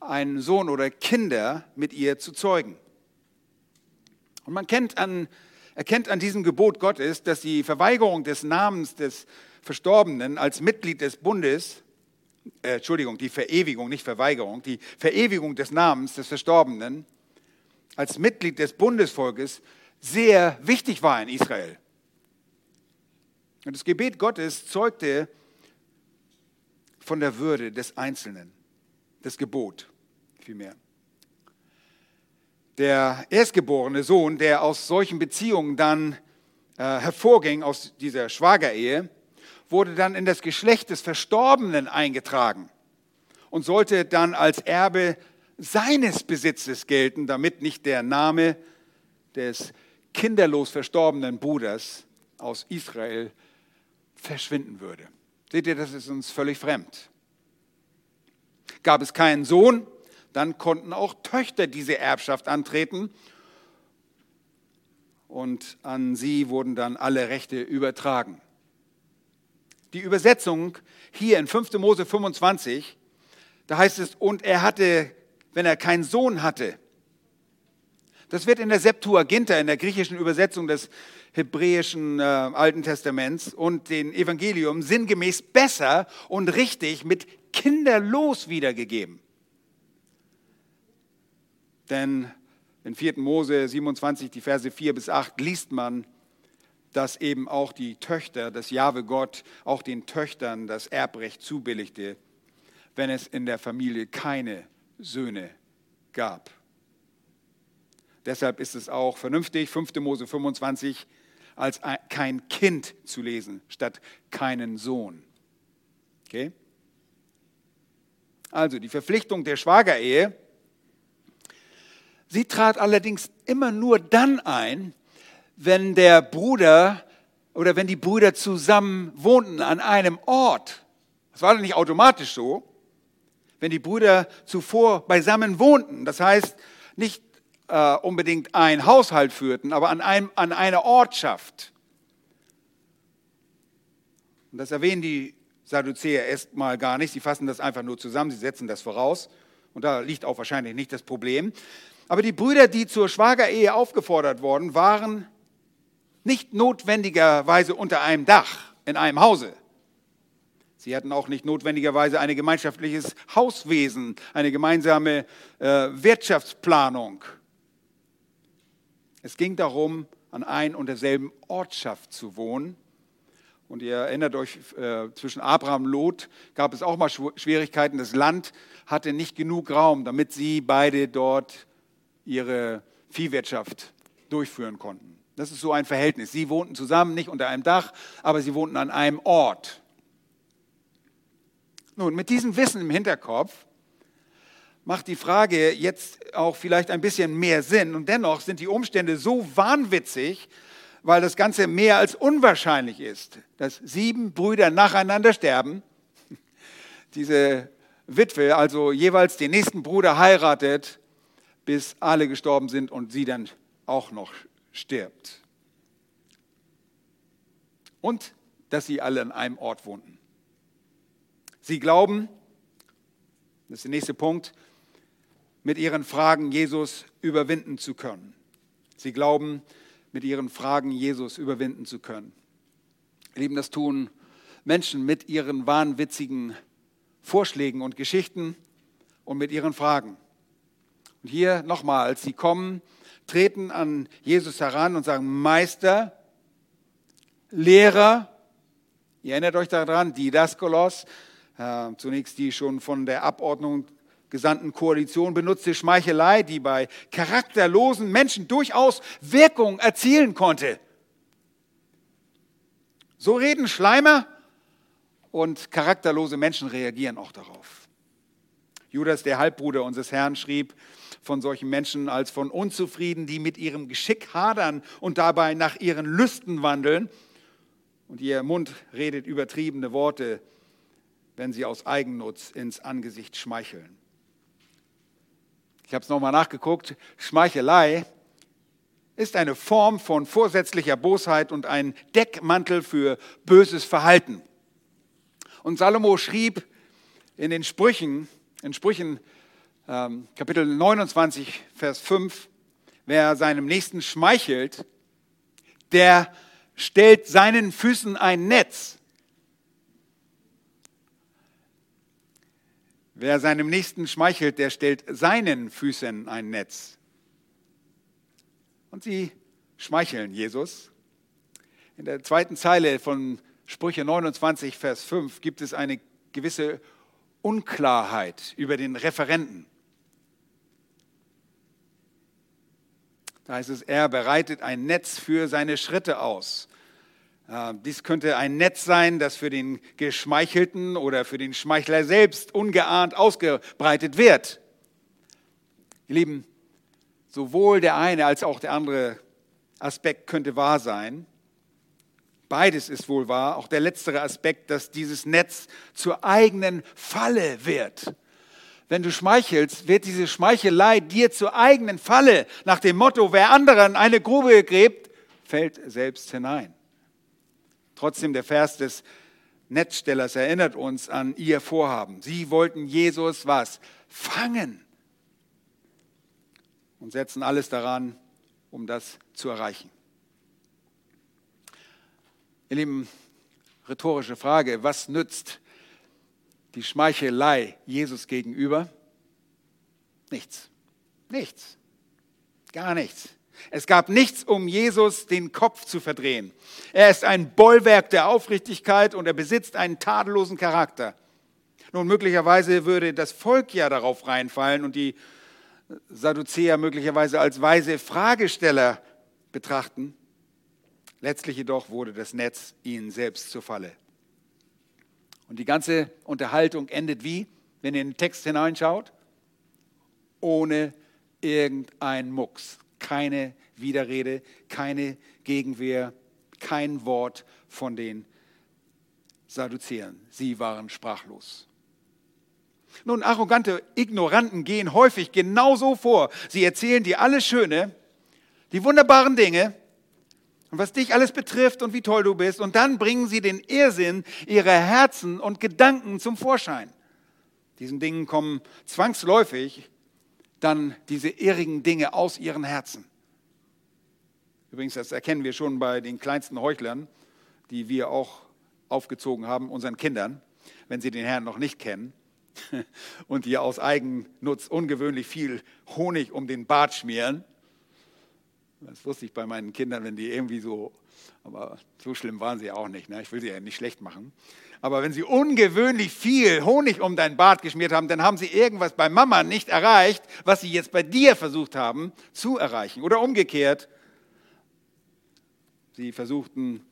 einen Sohn oder Kinder mit ihr zu zeugen. Und man kennt an, erkennt an diesem Gebot Gottes, dass die Verweigerung des Namens des Verstorbenen als Mitglied des Bundes, äh, Entschuldigung, die Verewigung, nicht Verweigerung, die Verewigung des Namens des Verstorbenen als Mitglied des Bundesvolkes sehr wichtig war in Israel. Und das Gebet Gottes zeugte von der Würde des Einzelnen, das Gebot vielmehr. Der erstgeborene Sohn, der aus solchen Beziehungen dann äh, hervorging, aus dieser Schwagerehe, wurde dann in das Geschlecht des Verstorbenen eingetragen und sollte dann als Erbe seines Besitzes gelten, damit nicht der Name des kinderlos verstorbenen Bruders aus Israel verschwinden würde. Seht ihr, das ist uns völlig fremd. Gab es keinen Sohn, dann konnten auch Töchter diese Erbschaft antreten und an sie wurden dann alle Rechte übertragen. Die Übersetzung hier in 5. Mose 25, da heißt es, und er hatte, wenn er keinen Sohn hatte, das wird in der Septuaginta, in der griechischen Übersetzung des hebräischen äh, Alten Testaments und den Evangelium sinngemäß besser und richtig mit kinderlos wiedergegeben. Denn in 4. Mose 27, die Verse 4 bis 8, liest man, dass eben auch die Töchter, das Jahwe Gott, auch den Töchtern das Erbrecht zubilligte, wenn es in der Familie keine Söhne gab. Deshalb ist es auch vernünftig, 5. Mose 25, als kein Kind zu lesen, statt keinen Sohn. Okay? Also die Verpflichtung der Schwagerehe, sie trat allerdings immer nur dann ein, wenn der Bruder oder wenn die Brüder zusammen wohnten an einem Ort. Das war doch nicht automatisch so. Wenn die Brüder zuvor beisammen wohnten, das heißt nicht äh, unbedingt ein Haushalt führten, aber an, einem, an einer Ortschaft. Und das erwähnen die Sadduzäer erstmal gar nicht. Sie fassen das einfach nur zusammen, sie setzen das voraus. Und da liegt auch wahrscheinlich nicht das Problem. Aber die Brüder, die zur Schwagerehe aufgefordert worden, waren nicht notwendigerweise unter einem Dach in einem Hause. Sie hatten auch nicht notwendigerweise ein gemeinschaftliches Hauswesen, eine gemeinsame äh, Wirtschaftsplanung. Es ging darum, an ein und derselben Ortschaft zu wohnen. Und ihr erinnert euch, äh, zwischen Abraham und Lot gab es auch mal Schwierigkeiten. Das Land hatte nicht genug Raum, damit sie beide dort ihre Viehwirtschaft durchführen konnten. Das ist so ein Verhältnis. Sie wohnten zusammen, nicht unter einem Dach, aber sie wohnten an einem Ort. Nun, mit diesem Wissen im Hinterkopf macht die Frage jetzt auch vielleicht ein bisschen mehr Sinn. Und dennoch sind die Umstände so wahnwitzig, weil das Ganze mehr als unwahrscheinlich ist, dass sieben Brüder nacheinander sterben. Diese Witwe also jeweils den nächsten Bruder heiratet, bis alle gestorben sind und sie dann auch noch stirbt. Und dass sie alle an einem Ort wohnten. Sie glauben, das ist der nächste Punkt, mit ihren Fragen Jesus überwinden zu können. Sie glauben, mit ihren Fragen Jesus überwinden zu können. Lieben, das tun Menschen mit ihren wahnwitzigen Vorschlägen und Geschichten und mit ihren Fragen. Und hier nochmal, sie kommen, treten an Jesus heran und sagen, Meister, Lehrer, ihr erinnert euch daran, Didaskolos, äh, zunächst die schon von der Abordnung gesandten Koalition benutzte Schmeichelei, die bei charakterlosen Menschen durchaus Wirkung erzielen konnte. So reden Schleimer und charakterlose Menschen reagieren auch darauf. Judas, der Halbbruder unseres Herrn, schrieb von solchen Menschen als von Unzufrieden, die mit ihrem Geschick hadern und dabei nach ihren Lüsten wandeln. Und ihr Mund redet übertriebene Worte, wenn sie aus Eigennutz ins Angesicht schmeicheln. Ich habe es nochmal nachgeguckt. Schmeichelei ist eine Form von vorsätzlicher Bosheit und ein Deckmantel für böses Verhalten. Und Salomo schrieb in den Sprüchen, in Sprüchen ähm, Kapitel 29, Vers 5, wer seinem Nächsten schmeichelt, der stellt seinen Füßen ein Netz Wer seinem Nächsten schmeichelt, der stellt seinen Füßen ein Netz. Und sie schmeicheln Jesus. In der zweiten Zeile von Sprüche 29, Vers 5 gibt es eine gewisse Unklarheit über den Referenten. Da heißt es, er bereitet ein Netz für seine Schritte aus. Äh, dies könnte ein Netz sein, das für den Geschmeichelten oder für den Schmeichler selbst ungeahnt ausgebreitet wird. Ihr Lieben, sowohl der eine als auch der andere Aspekt könnte wahr sein. Beides ist wohl wahr. Auch der letztere Aspekt, dass dieses Netz zur eigenen Falle wird. Wenn du schmeichelst, wird diese Schmeichelei dir zur eigenen Falle. Nach dem Motto, wer anderen eine Grube gräbt, fällt selbst hinein. Trotzdem, der Vers des Netzstellers erinnert uns an ihr Vorhaben. Sie wollten Jesus was? Fangen. Und setzen alles daran, um das zu erreichen. Ihr Lieben, rhetorische Frage, was nützt die Schmeichelei Jesus gegenüber? Nichts. Nichts. Gar nichts. Es gab nichts, um Jesus den Kopf zu verdrehen. Er ist ein Bollwerk der Aufrichtigkeit und er besitzt einen tadellosen Charakter. Nun, möglicherweise würde das Volk ja darauf reinfallen und die Sadduzäer möglicherweise als weise Fragesteller betrachten. Letztlich jedoch wurde das Netz ihnen selbst zur Falle. Und die ganze Unterhaltung endet wie, wenn ihr in den Text hineinschaut? Ohne irgendein Mucks keine Widerrede, keine Gegenwehr, kein Wort von den Sadduzäern. Sie waren sprachlos. Nun, arrogante Ignoranten gehen häufig genauso vor. Sie erzählen dir alles Schöne, die wunderbaren Dinge und was dich alles betrifft und wie toll du bist. Und dann bringen sie den Irrsinn ihrer Herzen und Gedanken zum Vorschein. Diesen Dingen kommen zwangsläufig dann diese irrigen Dinge aus ihren Herzen. Übrigens, das erkennen wir schon bei den kleinsten Heuchlern, die wir auch aufgezogen haben, unseren Kindern, wenn sie den Herrn noch nicht kennen und die aus Eigennutz ungewöhnlich viel Honig um den Bart schmieren. Das wusste ich bei meinen Kindern, wenn die irgendwie so, aber so schlimm waren sie auch nicht. Ne? Ich will sie ja nicht schlecht machen. Aber wenn sie ungewöhnlich viel Honig um deinen Bart geschmiert haben, dann haben sie irgendwas bei Mama nicht erreicht, was sie jetzt bei dir versucht haben zu erreichen. Oder umgekehrt, sie versuchten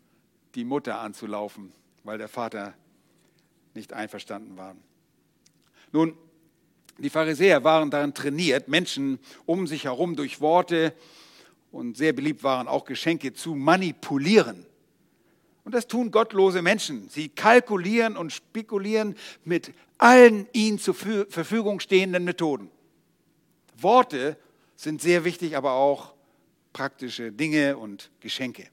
die Mutter anzulaufen, weil der Vater nicht einverstanden war. Nun, die Pharisäer waren darin trainiert, Menschen um sich herum durch Worte und sehr beliebt waren auch Geschenke zu manipulieren. Und das tun gottlose Menschen. Sie kalkulieren und spekulieren mit allen ihnen zur Verfügung stehenden Methoden. Worte sind sehr wichtig, aber auch praktische Dinge und Geschenke.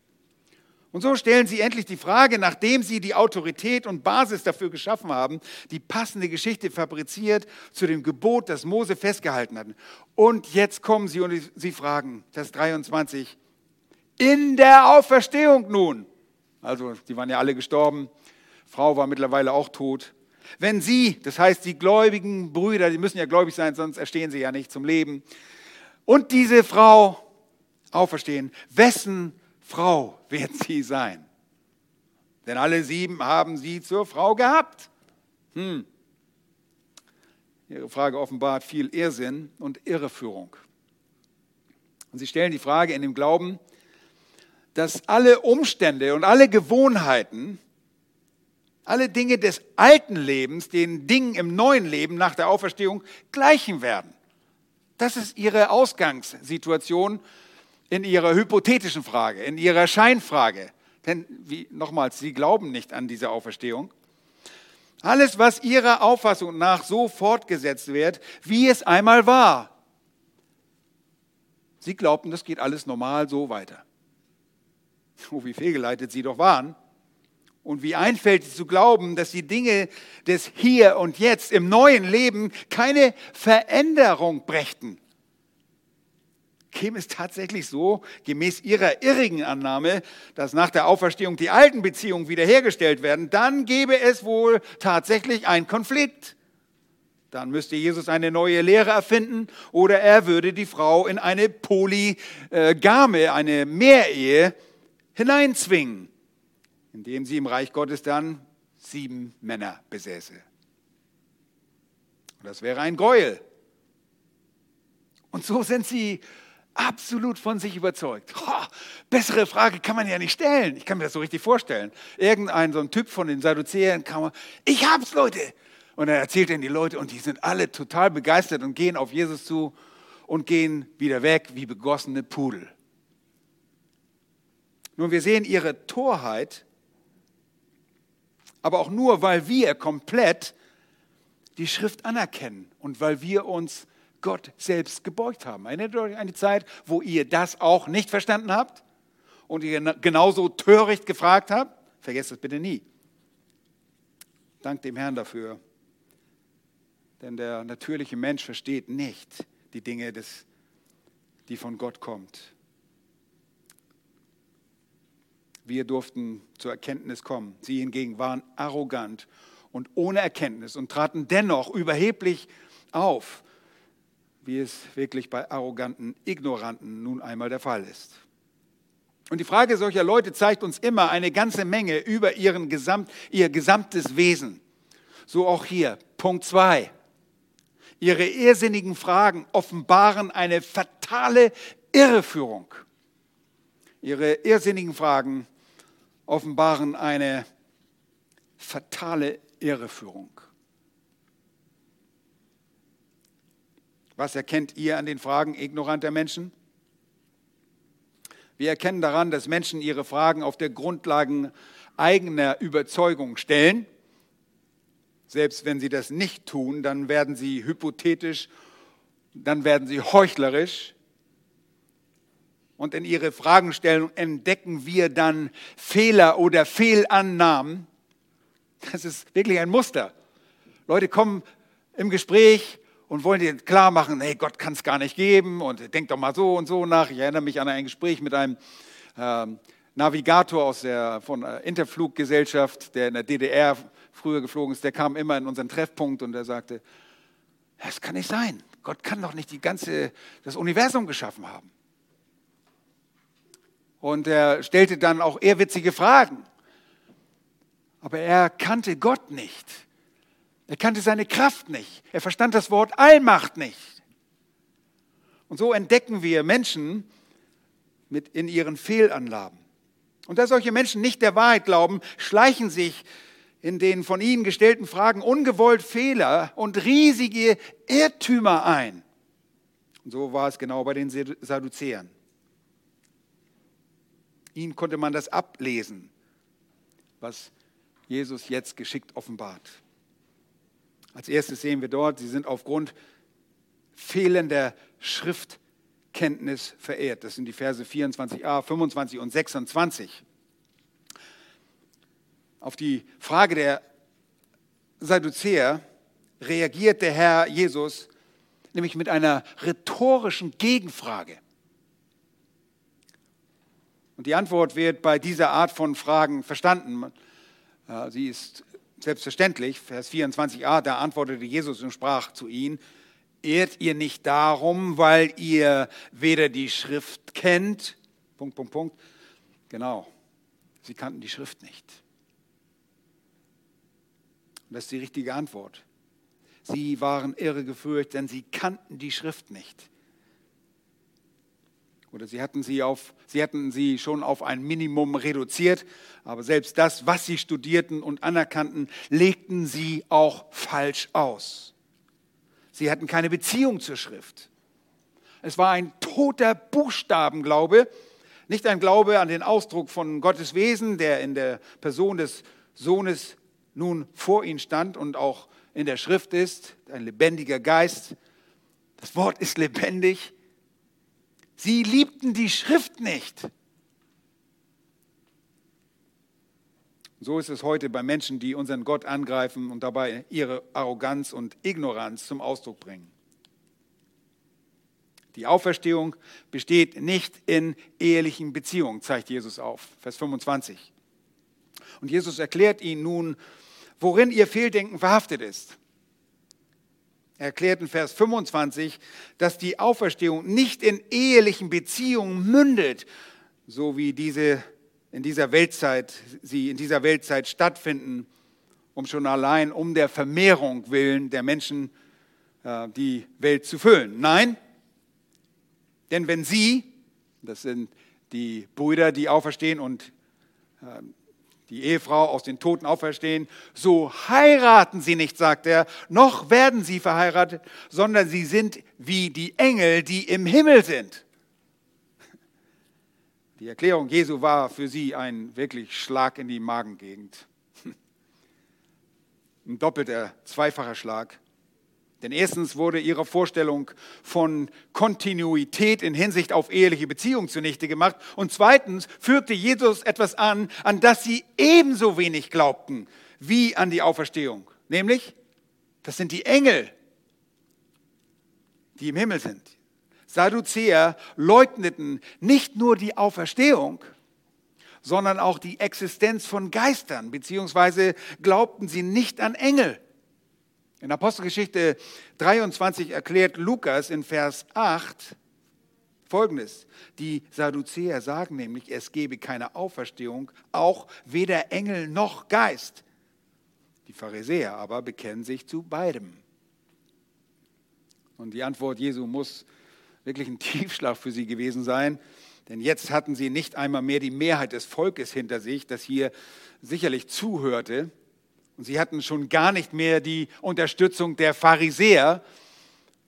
Und so stellen sie endlich die Frage, nachdem sie die Autorität und Basis dafür geschaffen haben, die passende Geschichte fabriziert zu dem Gebot, das Mose festgehalten hat. Und jetzt kommen sie und sie fragen, Vers 23, in der Auferstehung nun, also die waren ja alle gestorben. Frau war mittlerweile auch tot. Wenn sie, das heißt die gläubigen Brüder, die müssen ja gläubig sein, sonst erstehen sie ja nicht zum Leben. Und diese Frau auferstehen, wessen Frau wird sie sein? Denn alle sieben haben sie zur Frau gehabt. Hm. Ihre Frage offenbart viel Irrsinn und Irreführung. Und sie stellen die Frage in dem Glauben, dass alle Umstände und alle Gewohnheiten, alle Dinge des alten Lebens den Dingen im neuen Leben nach der Auferstehung gleichen werden. Das ist ihre Ausgangssituation in ihrer hypothetischen Frage, in ihrer Scheinfrage. Denn, wie, nochmals, sie glauben nicht an diese Auferstehung. Alles, was ihrer Auffassung nach so fortgesetzt wird, wie es einmal war. Sie glaubten, das geht alles normal so weiter. Oh, wie fehlgeleitet sie doch waren. Und wie einfältig zu glauben, dass die Dinge des Hier und Jetzt im neuen Leben keine Veränderung brächten. Käme es tatsächlich so, gemäß ihrer irrigen Annahme, dass nach der Auferstehung die alten Beziehungen wiederhergestellt werden, dann gäbe es wohl tatsächlich einen Konflikt. Dann müsste Jesus eine neue Lehre erfinden oder er würde die Frau in eine Polygame, eine Mehrehe hineinzwingen, indem sie im Reich Gottes dann sieben Männer besäße. Das wäre ein Gräuel. Und so sind sie absolut von sich überzeugt. Oh, bessere Frage kann man ja nicht stellen. Ich kann mir das so richtig vorstellen. Irgendein so ein Typ von den Sadduzäern kam, ich hab's, Leute. Und er erzählt ihnen die Leute und die sind alle total begeistert und gehen auf Jesus zu und gehen wieder weg wie begossene Pudel. Nun, wir sehen ihre Torheit, aber auch nur, weil wir komplett die Schrift anerkennen und weil wir uns Gott selbst gebeugt haben. Erinnert euch an eine Zeit, wo ihr das auch nicht verstanden habt und ihr genauso töricht gefragt habt? Vergesst das bitte nie. Dank dem Herrn dafür. Denn der natürliche Mensch versteht nicht die Dinge, des, die von Gott kommt. Wir durften zur Erkenntnis kommen. Sie hingegen waren arrogant und ohne Erkenntnis und traten dennoch überheblich auf, wie es wirklich bei arroganten Ignoranten nun einmal der Fall ist. Und die Frage solcher Leute zeigt uns immer eine ganze Menge über ihren Gesamt, ihr gesamtes Wesen. So auch hier, Punkt 2. Ihre irrsinnigen Fragen offenbaren eine fatale Irreführung. Ihre irrsinnigen Fragen offenbaren eine fatale Irreführung. Was erkennt ihr an den Fragen ignoranter Menschen? Wir erkennen daran, dass Menschen ihre Fragen auf der Grundlage eigener Überzeugung stellen. Selbst wenn sie das nicht tun, dann werden sie hypothetisch, dann werden sie heuchlerisch, und in ihre Fragestellung entdecken wir dann Fehler oder Fehlannahmen. Das ist wirklich ein Muster. Leute kommen im Gespräch und wollen dir klar machen, hey, Gott kann es gar nicht geben und denk doch mal so und so nach. Ich erinnere mich an ein Gespräch mit einem ähm, Navigator aus der von der Interfluggesellschaft, der in der DDR früher geflogen ist, der kam immer in unseren Treffpunkt und der sagte, das kann nicht sein. Gott kann doch nicht die ganze, das Universum geschaffen haben. Und er stellte dann auch ehrwitzige Fragen. Aber er kannte Gott nicht. Er kannte seine Kraft nicht. Er verstand das Wort Allmacht nicht. Und so entdecken wir Menschen mit in ihren Fehlanlagen. Und da solche Menschen nicht der Wahrheit glauben, schleichen sich in den von ihnen gestellten Fragen ungewollt Fehler und riesige Irrtümer ein. Und so war es genau bei den Sadduzäern. Ihnen konnte man das ablesen, was Jesus jetzt geschickt offenbart. Als erstes sehen wir dort, sie sind aufgrund fehlender Schriftkenntnis verehrt. Das sind die Verse 24a, 25 und 26. Auf die Frage der Sadduzäer reagiert der Herr Jesus nämlich mit einer rhetorischen Gegenfrage. Und die Antwort wird bei dieser Art von Fragen verstanden. Sie ist selbstverständlich. Vers 24a, da antwortete Jesus und sprach zu ihnen, ehrt ihr nicht darum, weil ihr weder die Schrift kennt? Punkt, Punkt, Punkt. Genau, sie kannten die Schrift nicht. Und das ist die richtige Antwort. Sie waren irregeführt, denn sie kannten die Schrift nicht. Oder sie hatten sie, auf, sie hatten sie schon auf ein Minimum reduziert, aber selbst das, was sie studierten und anerkannten, legten sie auch falsch aus. Sie hatten keine Beziehung zur Schrift. Es war ein toter Buchstabenglaube, nicht ein Glaube an den Ausdruck von Gottes Wesen, der in der Person des Sohnes nun vor ihnen stand und auch in der Schrift ist, ein lebendiger Geist. Das Wort ist lebendig. Sie liebten die Schrift nicht. So ist es heute bei Menschen, die unseren Gott angreifen und dabei ihre Arroganz und Ignoranz zum Ausdruck bringen. Die Auferstehung besteht nicht in ehelichen Beziehungen, zeigt Jesus auf. Vers 25. Und Jesus erklärt ihnen nun, worin ihr Fehldenken verhaftet ist. Er erklärt in Vers 25, dass die Auferstehung nicht in ehelichen Beziehungen mündet, so wie diese in dieser Weltzeit, sie in dieser Weltzeit stattfinden, um schon allein um der Vermehrung willen der Menschen äh, die Welt zu füllen. Nein, denn wenn sie, das sind die Brüder, die auferstehen und äh, die Ehefrau aus den Toten auferstehen, so heiraten sie nicht, sagt er, noch werden sie verheiratet, sondern sie sind wie die Engel, die im Himmel sind. Die Erklärung Jesu war für sie ein wirklich Schlag in die Magengegend. Ein doppelter, zweifacher Schlag. Denn erstens wurde ihre Vorstellung von Kontinuität in Hinsicht auf eheliche Beziehungen zunichte gemacht. Und zweitens fügte Jesus etwas an, an das sie ebenso wenig glaubten wie an die Auferstehung. Nämlich, das sind die Engel, die im Himmel sind. Sadduzäer leugneten nicht nur die Auferstehung, sondern auch die Existenz von Geistern, beziehungsweise glaubten sie nicht an Engel. In Apostelgeschichte 23 erklärt Lukas in Vers 8 Folgendes. Die Sadduzäer sagen nämlich, es gebe keine Auferstehung, auch weder Engel noch Geist. Die Pharisäer aber bekennen sich zu beidem. Und die Antwort Jesu muss wirklich ein Tiefschlag für sie gewesen sein, denn jetzt hatten sie nicht einmal mehr die Mehrheit des Volkes hinter sich, das hier sicherlich zuhörte, und sie hatten schon gar nicht mehr die Unterstützung der Pharisäer.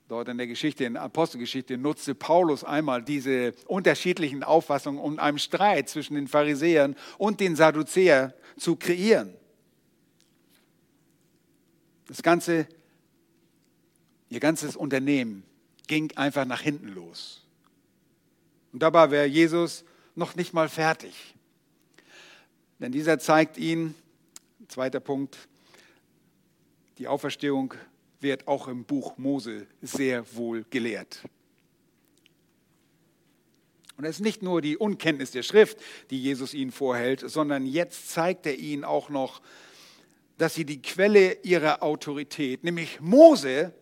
Dort in der Geschichte, in der Apostelgeschichte, nutzte Paulus einmal diese unterschiedlichen Auffassungen, um einen Streit zwischen den Pharisäern und den Sadduzäern zu kreieren. Das ganze, ihr ganzes Unternehmen ging einfach nach hinten los. Und dabei wäre Jesus noch nicht mal fertig. Denn dieser zeigt ihnen, Zweiter Punkt, die Auferstehung wird auch im Buch Mose sehr wohl gelehrt. Und es ist nicht nur die Unkenntnis der Schrift, die Jesus ihnen vorhält, sondern jetzt zeigt er ihnen auch noch, dass sie die Quelle ihrer Autorität, nämlich Mose,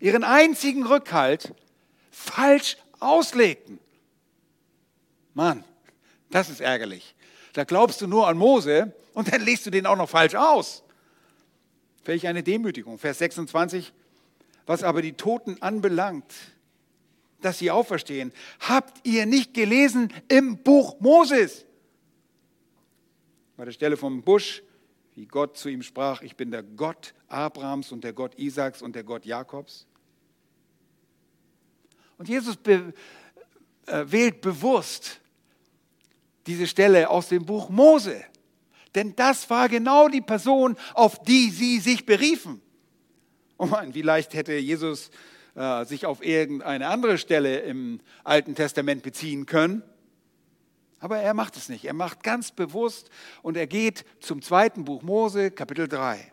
ihren einzigen Rückhalt, falsch auslegten. Mann, das ist ärgerlich. Da glaubst du nur an Mose und dann legst du den auch noch falsch aus. Welch eine Demütigung. Vers 26. Was aber die Toten anbelangt, dass sie auferstehen. Habt ihr nicht gelesen im Buch Moses? Bei der Stelle vom Busch, wie Gott zu ihm sprach, ich bin der Gott Abrahams und der Gott Isaaks und der Gott Jakobs. Und Jesus be äh, wählt bewusst diese Stelle aus dem Buch Mose. Denn das war genau die Person, auf die sie sich beriefen. Oh mein, wie leicht hätte Jesus äh, sich auf irgendeine andere Stelle im Alten Testament beziehen können. Aber er macht es nicht. Er macht ganz bewusst und er geht zum zweiten Buch Mose, Kapitel 3.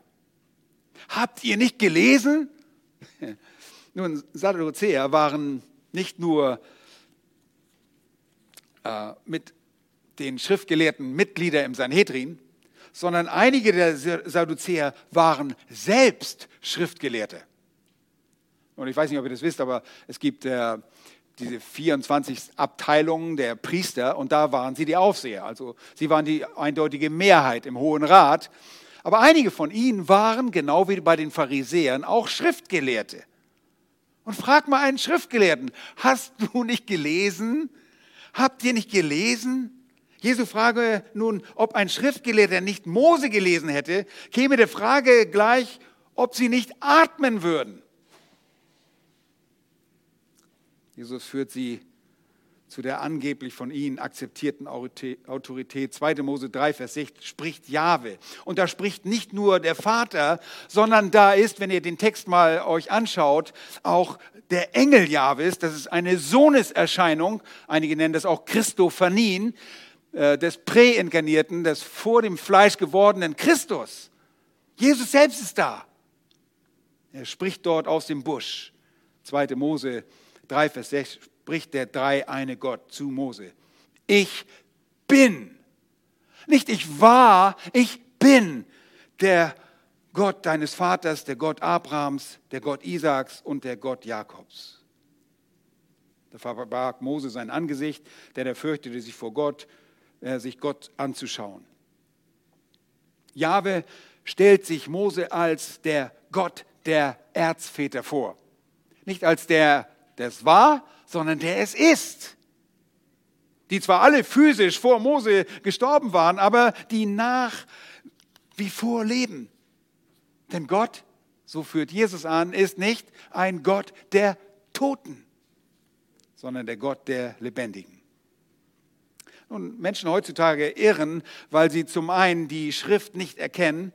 Habt ihr nicht gelesen? Nun, Sadduzäer waren nicht nur äh, mit den schriftgelehrten Mitglieder im Sanhedrin, sondern einige der Sadduzäer waren selbst Schriftgelehrte. Und ich weiß nicht, ob ihr das wisst, aber es gibt äh, diese 24 Abteilungen der Priester und da waren sie die Aufseher. Also sie waren die eindeutige Mehrheit im Hohen Rat. Aber einige von ihnen waren, genau wie bei den Pharisäern, auch Schriftgelehrte. Und frag mal einen Schriftgelehrten, hast du nicht gelesen? Habt ihr nicht gelesen? Jesu Frage nun, ob ein Schriftgelehrter nicht Mose gelesen hätte, käme der Frage gleich, ob sie nicht atmen würden. Jesus führt sie zu der angeblich von ihnen akzeptierten Autorität. 2. Mose 3, Vers 6 spricht Jahwe. Und da spricht nicht nur der Vater, sondern da ist, wenn ihr den Text mal euch anschaut, auch der Engel Jahwes. Das ist eine Sohneserscheinung. Einige nennen das auch Christophanien des Präinkarnierten, des vor dem Fleisch gewordenen Christus. Jesus selbst ist da. Er spricht dort aus dem Busch. 2. Mose 3, Vers 6 spricht der dreieine Gott zu Mose. Ich bin. Nicht ich war, ich bin der Gott deines Vaters, der Gott Abrahams, der Gott Isaaks und der Gott Jakobs. Da verbarg Mose sein Angesicht, denn er fürchtete sich vor Gott, äh, sich Gott anzuschauen. Jahwe stellt sich Mose als der Gott der Erzväter vor. Nicht als der der es war, sondern der es ist. Die zwar alle physisch vor Mose gestorben waren, aber die nach wie vor leben. Denn Gott, so führt Jesus an, ist nicht ein Gott der Toten, sondern der Gott der Lebendigen. Nun, Menschen heutzutage irren, weil sie zum einen die Schrift nicht erkennen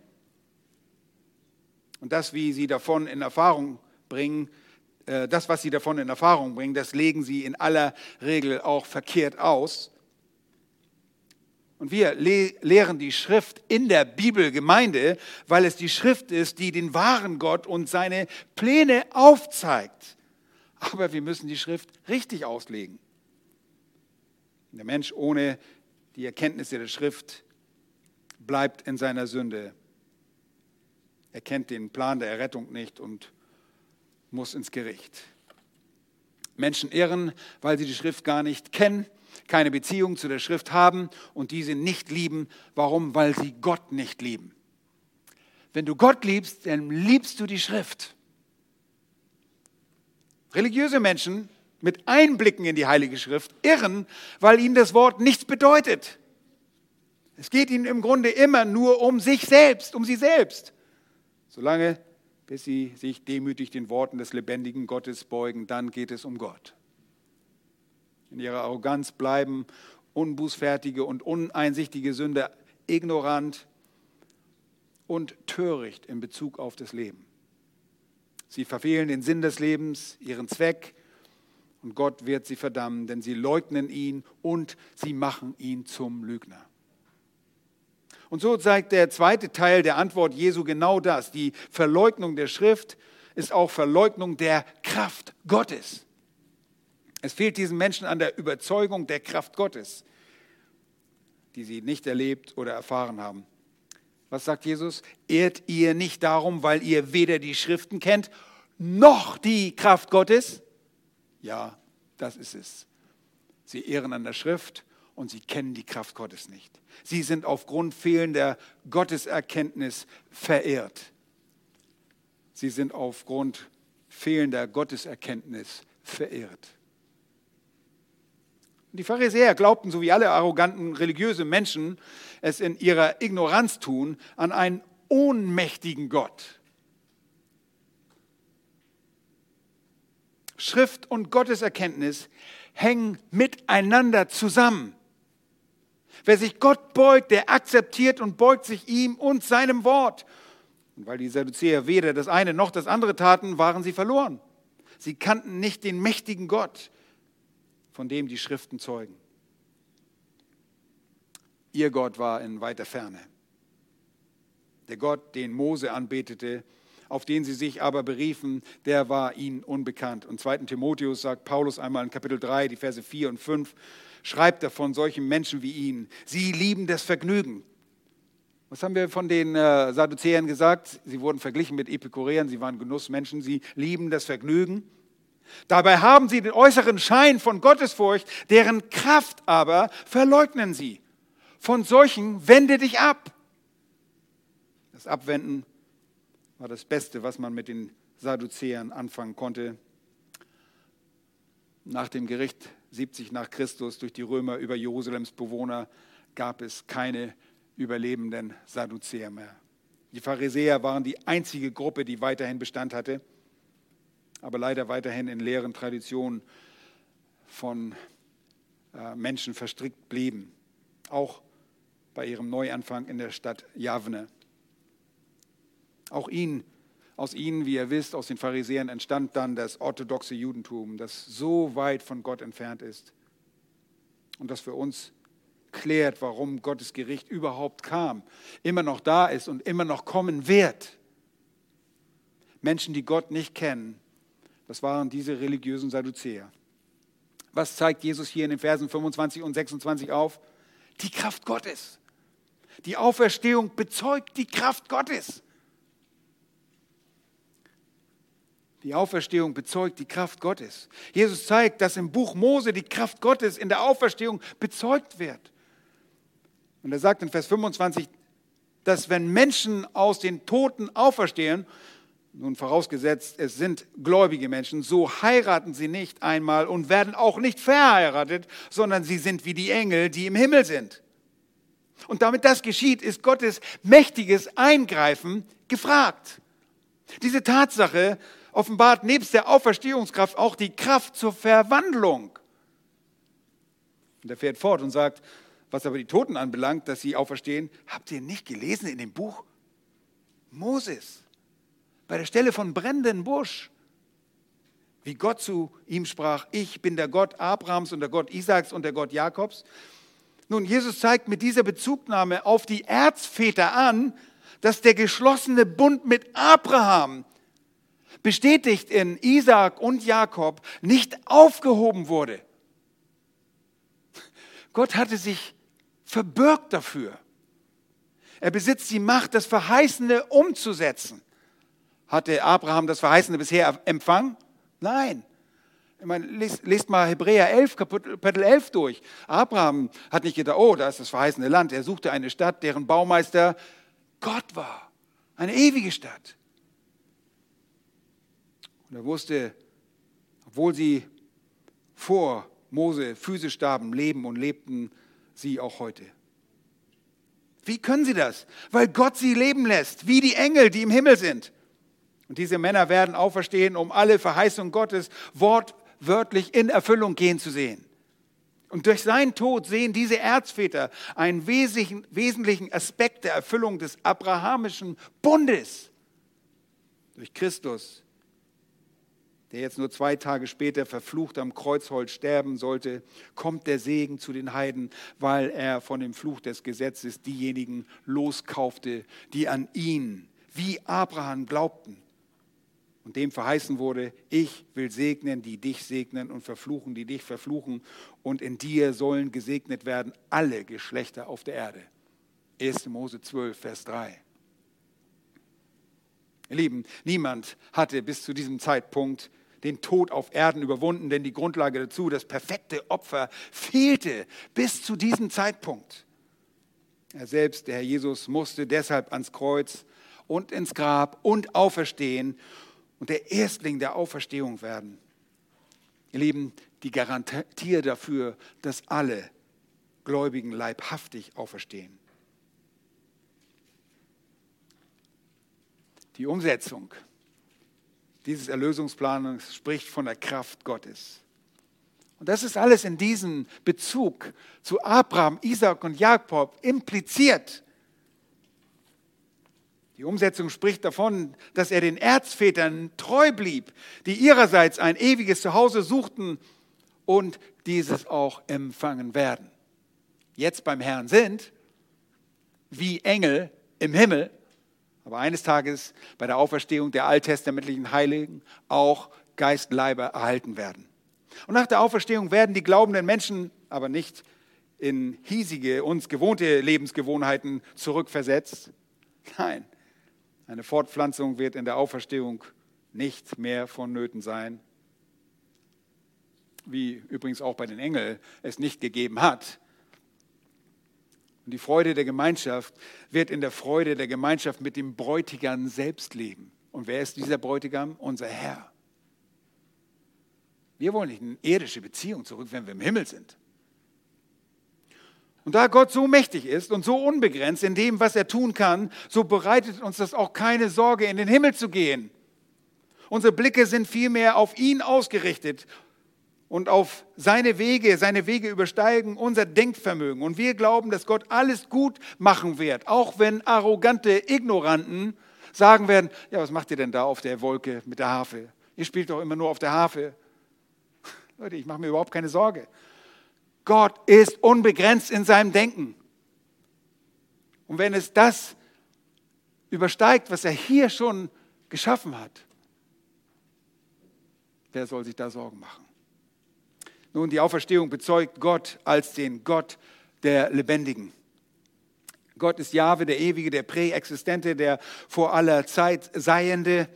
und das, wie sie davon in Erfahrung bringen, äh, das, was sie davon in Erfahrung bringen, das legen sie in aller Regel auch verkehrt aus. Und wir le lehren die Schrift in der Bibelgemeinde, weil es die Schrift ist, die den wahren Gott und seine Pläne aufzeigt. Aber wir müssen die Schrift richtig auslegen. Der Mensch ohne die Erkenntnisse der Schrift bleibt in seiner Sünde. Er kennt den Plan der Errettung nicht und muss ins Gericht. Menschen irren, weil sie die Schrift gar nicht kennen, keine Beziehung zu der Schrift haben und diese nicht lieben. Warum? Weil sie Gott nicht lieben. Wenn du Gott liebst, dann liebst du die Schrift. Religiöse Menschen mit Einblicken in die Heilige Schrift irren, weil ihnen das Wort nichts bedeutet. Es geht ihnen im Grunde immer nur um sich selbst, um sie selbst. Solange bis sie sich demütig den Worten des lebendigen Gottes beugen, dann geht es um Gott. In ihrer Arroganz bleiben unbußfertige und uneinsichtige Sünde ignorant und töricht in Bezug auf das Leben. Sie verfehlen den Sinn des Lebens, ihren Zweck und Gott wird sie verdammen, denn sie leugnen ihn und sie machen ihn zum Lügner. Und so zeigt der zweite Teil der Antwort Jesu genau das. Die Verleugnung der Schrift ist auch Verleugnung der Kraft Gottes. Es fehlt diesen Menschen an der Überzeugung der Kraft Gottes, die sie nicht erlebt oder erfahren haben. Was sagt Jesus? Ehrt ihr nicht darum, weil ihr weder die Schriften kennt, noch die Kraft Gottes? Ja, das ist es. Sie ehren an der Schrift und sie kennen die Kraft Gottes nicht. Sie sind aufgrund fehlender Gotteserkenntnis verehrt. Sie sind aufgrund fehlender Gotteserkenntnis verehrt. Die Pharisäer glaubten, so wie alle arroganten religiöse Menschen es in ihrer Ignoranz tun, an einen ohnmächtigen Gott. Schrift und Gotteserkenntnis hängen miteinander zusammen. Wer sich Gott beugt, der akzeptiert und beugt sich ihm und seinem Wort. Und weil die Sadduzäer weder das eine noch das andere taten, waren sie verloren. Sie kannten nicht den mächtigen Gott, von dem die Schriften zeugen. Ihr Gott war in weiter Ferne. Der Gott, den Mose anbetete, auf den sie sich aber beriefen, der war ihnen unbekannt. Und 2. Timotheus sagt Paulus einmal in Kapitel 3, die Verse 4 und 5, schreibt er von solchen Menschen wie ihnen. Sie lieben das Vergnügen. Was haben wir von den äh, Sadduzäern gesagt? Sie wurden verglichen mit Epikureern, sie waren Genussmenschen, sie lieben das Vergnügen. Dabei haben sie den äußeren Schein von Gottesfurcht, deren Kraft aber verleugnen sie. Von solchen wende dich ab. Das Abwenden war das Beste, was man mit den Sadduzäern anfangen konnte. Nach dem Gericht 70 nach Christus durch die Römer über Jerusalems Bewohner gab es keine überlebenden Sadduzäer mehr. Die Pharisäer waren die einzige Gruppe, die weiterhin Bestand hatte, aber leider weiterhin in leeren Traditionen von äh, Menschen verstrickt blieben, auch bei ihrem Neuanfang in der Stadt Javne. Auch ihnen, aus ihnen, wie ihr wisst, aus den Pharisäern entstand dann das orthodoxe Judentum, das so weit von Gott entfernt ist und das für uns klärt, warum Gottes Gericht überhaupt kam, immer noch da ist und immer noch kommen wird. Menschen, die Gott nicht kennen, das waren diese religiösen Sadduzäer. Was zeigt Jesus hier in den Versen 25 und 26 auf? Die Kraft Gottes. Die Auferstehung bezeugt die Kraft Gottes. Die Auferstehung bezeugt die Kraft Gottes. Jesus zeigt, dass im Buch Mose die Kraft Gottes in der Auferstehung bezeugt wird. Und er sagt in Vers 25, dass wenn Menschen aus den Toten auferstehen, nun vorausgesetzt, es sind gläubige Menschen, so heiraten sie nicht einmal und werden auch nicht verheiratet, sondern sie sind wie die Engel, die im Himmel sind. Und damit das geschieht, ist Gottes mächtiges Eingreifen gefragt. Diese Tatsache offenbart nebst der Auferstehungskraft auch die Kraft zur Verwandlung. Und er fährt fort und sagt, was aber die Toten anbelangt, dass sie auferstehen, habt ihr nicht gelesen in dem Buch Moses, bei der Stelle von brennenden Busch, wie Gott zu ihm sprach, ich bin der Gott Abrahams und der Gott Isaaks und der Gott Jakobs. Nun, Jesus zeigt mit dieser Bezugnahme auf die Erzväter an, dass der geschlossene Bund mit Abraham, bestätigt in Isaak und Jakob, nicht aufgehoben wurde. Gott hatte sich verbirgt dafür. Er besitzt die Macht, das Verheißene umzusetzen. Hatte Abraham das Verheißene bisher empfangen? Nein. Ich meine, lest, lest, mal Hebräer 11, Kapitel 11 durch. Abraham hat nicht gedacht, oh, da ist das verheißene Land. Er suchte eine Stadt, deren Baumeister Gott war. Eine ewige Stadt. Und er wusste, obwohl sie vor Mose physisch starben, leben und lebten sie auch heute. Wie können sie das? Weil Gott sie leben lässt, wie die Engel, die im Himmel sind. Und diese Männer werden auferstehen, um alle Verheißungen Gottes wortwörtlich in Erfüllung gehen zu sehen. Und durch seinen Tod sehen diese Erzväter einen wesentlichen Aspekt der Erfüllung des abrahamischen Bundes. Durch Christus der jetzt nur zwei Tage später verflucht am Kreuzholz sterben sollte, kommt der Segen zu den Heiden, weil er von dem Fluch des Gesetzes diejenigen loskaufte, die an ihn wie Abraham glaubten. und dem verheißen wurde, ich will segnen, die dich segnen und verfluchen, die dich verfluchen. Und in dir sollen gesegnet werden alle Geschlechter auf der Erde. 1. Mose 12, Vers 3. Ihr Lieben, niemand hatte bis zu diesem Zeitpunkt den Tod auf Erden überwunden, denn die Grundlage dazu, das perfekte Opfer, fehlte bis zu diesem Zeitpunkt. Er selbst, der Herr Jesus, musste deshalb ans Kreuz und ins Grab und auferstehen und der Erstling der Auferstehung werden. Ihr Lieben, die Garantie dafür, dass alle Gläubigen leibhaftig auferstehen. Die Umsetzung dieses Erlösungsplans spricht von der Kraft Gottes. Und das ist alles in diesem Bezug zu Abraham, Isaac und Jakob impliziert. Die Umsetzung spricht davon, dass er den Erzvätern treu blieb, die ihrerseits ein ewiges Zuhause suchten und dieses auch empfangen werden. Jetzt beim Herrn sind wie Engel im Himmel, aber eines Tages bei der Auferstehung der alttestamentlichen Heiligen auch Geistleiber erhalten werden. Und nach der Auferstehung werden die glaubenden Menschen aber nicht in hiesige, uns gewohnte Lebensgewohnheiten zurückversetzt. Nein, eine Fortpflanzung wird in der Auferstehung nicht mehr vonnöten sein, wie übrigens auch bei den Engeln es nicht gegeben hat. Und die Freude der Gemeinschaft wird in der Freude der Gemeinschaft mit dem Bräutigam selbst leben. Und wer ist dieser Bräutigam? Unser Herr. Wir wollen nicht eine irdische Beziehung zurück, wenn wir im Himmel sind. Und da Gott so mächtig ist und so unbegrenzt in dem, was er tun kann, so bereitet uns das auch keine Sorge, in den Himmel zu gehen. Unsere Blicke sind vielmehr auf ihn ausgerichtet und auf seine Wege. Seine Wege übersteigen unser Denkvermögen. Und wir glauben, dass Gott alles gut machen wird, auch wenn arrogante Ignoranten sagen werden, ja, was macht ihr denn da auf der Wolke mit der Harfe? Ihr spielt doch immer nur auf der Harfe. Leute, ich mache mir überhaupt keine Sorge. Gott ist unbegrenzt in seinem Denken. Und wenn es das übersteigt, was er hier schon geschaffen hat, wer soll sich da Sorgen machen? Nun, die Auferstehung bezeugt Gott als den Gott der Lebendigen. Gott ist Jahwe, der Ewige, der Präexistente, der vor aller Zeit Seiende.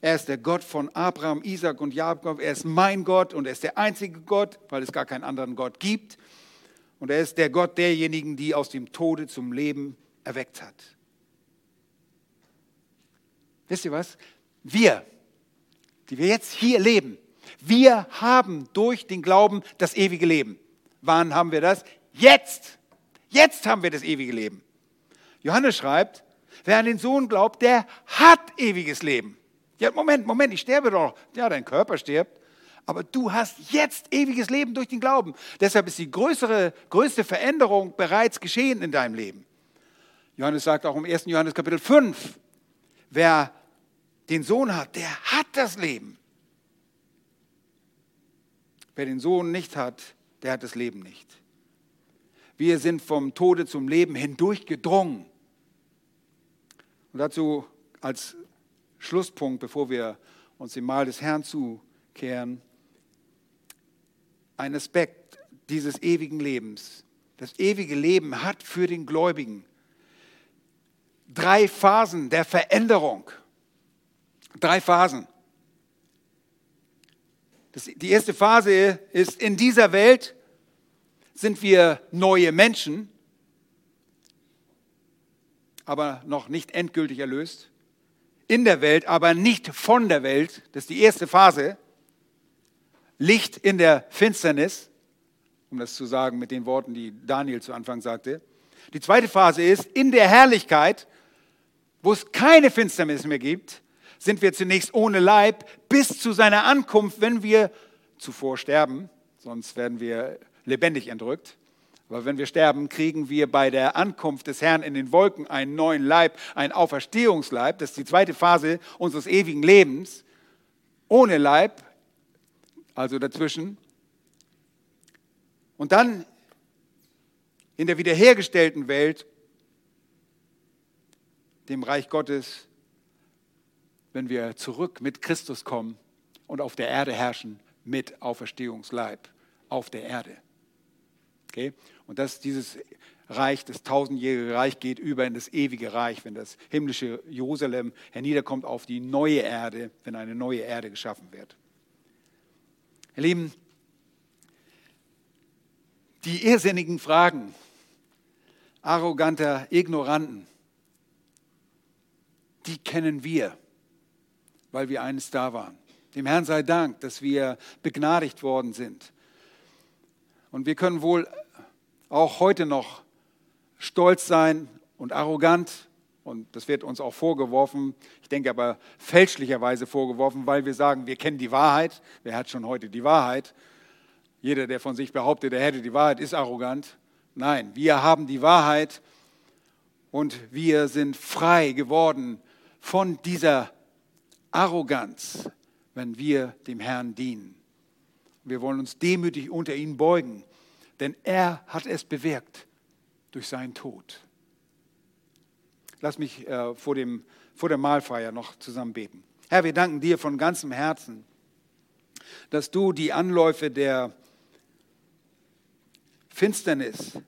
Er ist der Gott von Abraham, Isaac und Jakob. Er ist mein Gott und er ist der einzige Gott, weil es gar keinen anderen Gott gibt. Und er ist der Gott derjenigen, die aus dem Tode zum Leben erweckt hat. Wisst ihr was? Wir, die wir jetzt hier leben, wir haben durch den Glauben das ewige Leben. Wann haben wir das? Jetzt. Jetzt haben wir das ewige Leben. Johannes schreibt, wer an den Sohn glaubt, der hat ewiges Leben. Ja, Moment, Moment, ich sterbe doch. Ja, dein Körper stirbt. Aber du hast jetzt ewiges Leben durch den Glauben. Deshalb ist die größere, größte Veränderung bereits geschehen in deinem Leben. Johannes sagt auch im 1. Johannes Kapitel 5, wer den Sohn hat, der hat das Leben. Wer den Sohn nicht hat, der hat das Leben nicht. Wir sind vom Tode zum Leben hindurchgedrungen. Und dazu als Schlusspunkt, bevor wir uns dem Mahl des Herrn zukehren, ein Aspekt dieses ewigen Lebens. Das ewige Leben hat für den Gläubigen drei Phasen der Veränderung. Drei Phasen. Die erste Phase ist, in dieser Welt sind wir neue Menschen, aber noch nicht endgültig erlöst in der Welt, aber nicht von der Welt. Das ist die erste Phase. Licht in der Finsternis, um das zu sagen mit den Worten, die Daniel zu Anfang sagte. Die zweite Phase ist, in der Herrlichkeit, wo es keine Finsternis mehr gibt, sind wir zunächst ohne Leib bis zu seiner Ankunft, wenn wir zuvor sterben, sonst werden wir lebendig entrückt. Aber wenn wir sterben, kriegen wir bei der Ankunft des Herrn in den Wolken einen neuen Leib, einen Auferstehungsleib. Das ist die zweite Phase unseres ewigen Lebens. Ohne Leib, also dazwischen. Und dann in der wiederhergestellten Welt, dem Reich Gottes, wenn wir zurück mit Christus kommen und auf der Erde herrschen mit Auferstehungsleib auf der Erde. Okay? Und dass dieses Reich, das tausendjährige Reich geht über in das ewige Reich, wenn das himmlische Jerusalem herniederkommt auf die neue Erde, wenn eine neue Erde geschaffen wird. Ihr Lieben, die irrsinnigen Fragen arroganter Ignoranten, die kennen wir, weil wir eines da waren. Dem Herrn sei Dank, dass wir begnadigt worden sind. Und wir können wohl auch heute noch stolz sein und arrogant. Und das wird uns auch vorgeworfen, ich denke aber fälschlicherweise vorgeworfen, weil wir sagen, wir kennen die Wahrheit. Wer hat schon heute die Wahrheit? Jeder, der von sich behauptet, er hätte die Wahrheit, ist arrogant. Nein, wir haben die Wahrheit und wir sind frei geworden von dieser Arroganz, wenn wir dem Herrn dienen. Wir wollen uns demütig unter ihn beugen, denn er hat es bewirkt durch seinen Tod. Lass mich äh, vor, dem, vor der Mahlfeier noch zusammen beten. Herr, wir danken dir von ganzem Herzen, dass du die Anläufe der Finsternis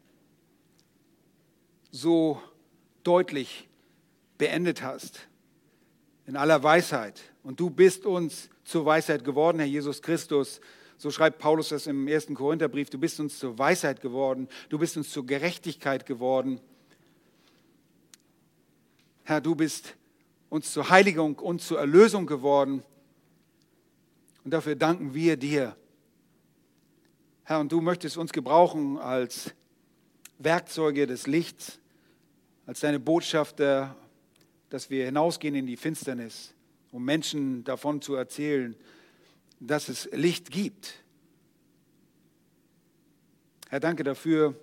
so deutlich beendet hast, in aller Weisheit. Und du bist uns zur Weisheit geworden, Herr Jesus Christus, so schreibt Paulus das im ersten Korintherbrief, du bist uns zur Weisheit geworden, du bist uns zur Gerechtigkeit geworden. Herr, du bist uns zur Heiligung und zur Erlösung geworden. Und dafür danken wir dir. Herr, und du möchtest uns gebrauchen als Werkzeuge des Lichts, als deine Botschafter, dass wir hinausgehen in die Finsternis, um Menschen davon zu erzählen, dass es Licht gibt. Herr, danke dafür,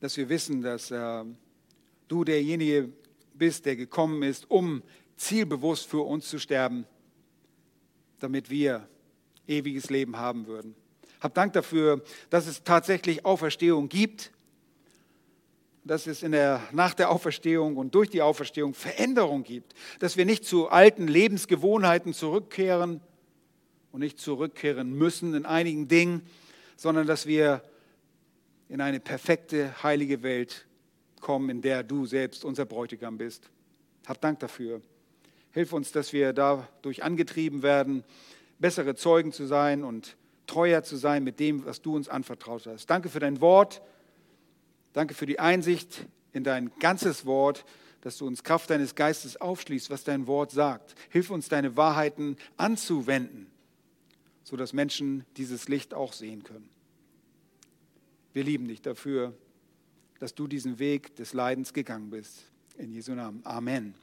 dass wir wissen, dass äh, du derjenige bist, der gekommen ist, um zielbewusst für uns zu sterben, damit wir ewiges Leben haben würden. Hab Dank dafür, dass es tatsächlich Auferstehung gibt dass es in der, nach der Auferstehung und durch die Auferstehung Veränderung gibt, dass wir nicht zu alten Lebensgewohnheiten zurückkehren und nicht zurückkehren müssen in einigen Dingen, sondern dass wir in eine perfekte, heilige Welt kommen, in der du selbst unser Bräutigam bist. Hab Dank dafür. Hilf uns, dass wir dadurch angetrieben werden, bessere Zeugen zu sein und treuer zu sein mit dem, was du uns anvertraut hast. Danke für dein Wort. Danke für die Einsicht in dein ganzes Wort, dass du uns Kraft deines Geistes aufschließt, was dein Wort sagt. Hilf uns, deine Wahrheiten anzuwenden, sodass Menschen dieses Licht auch sehen können. Wir lieben dich dafür, dass du diesen Weg des Leidens gegangen bist. In Jesu Namen. Amen.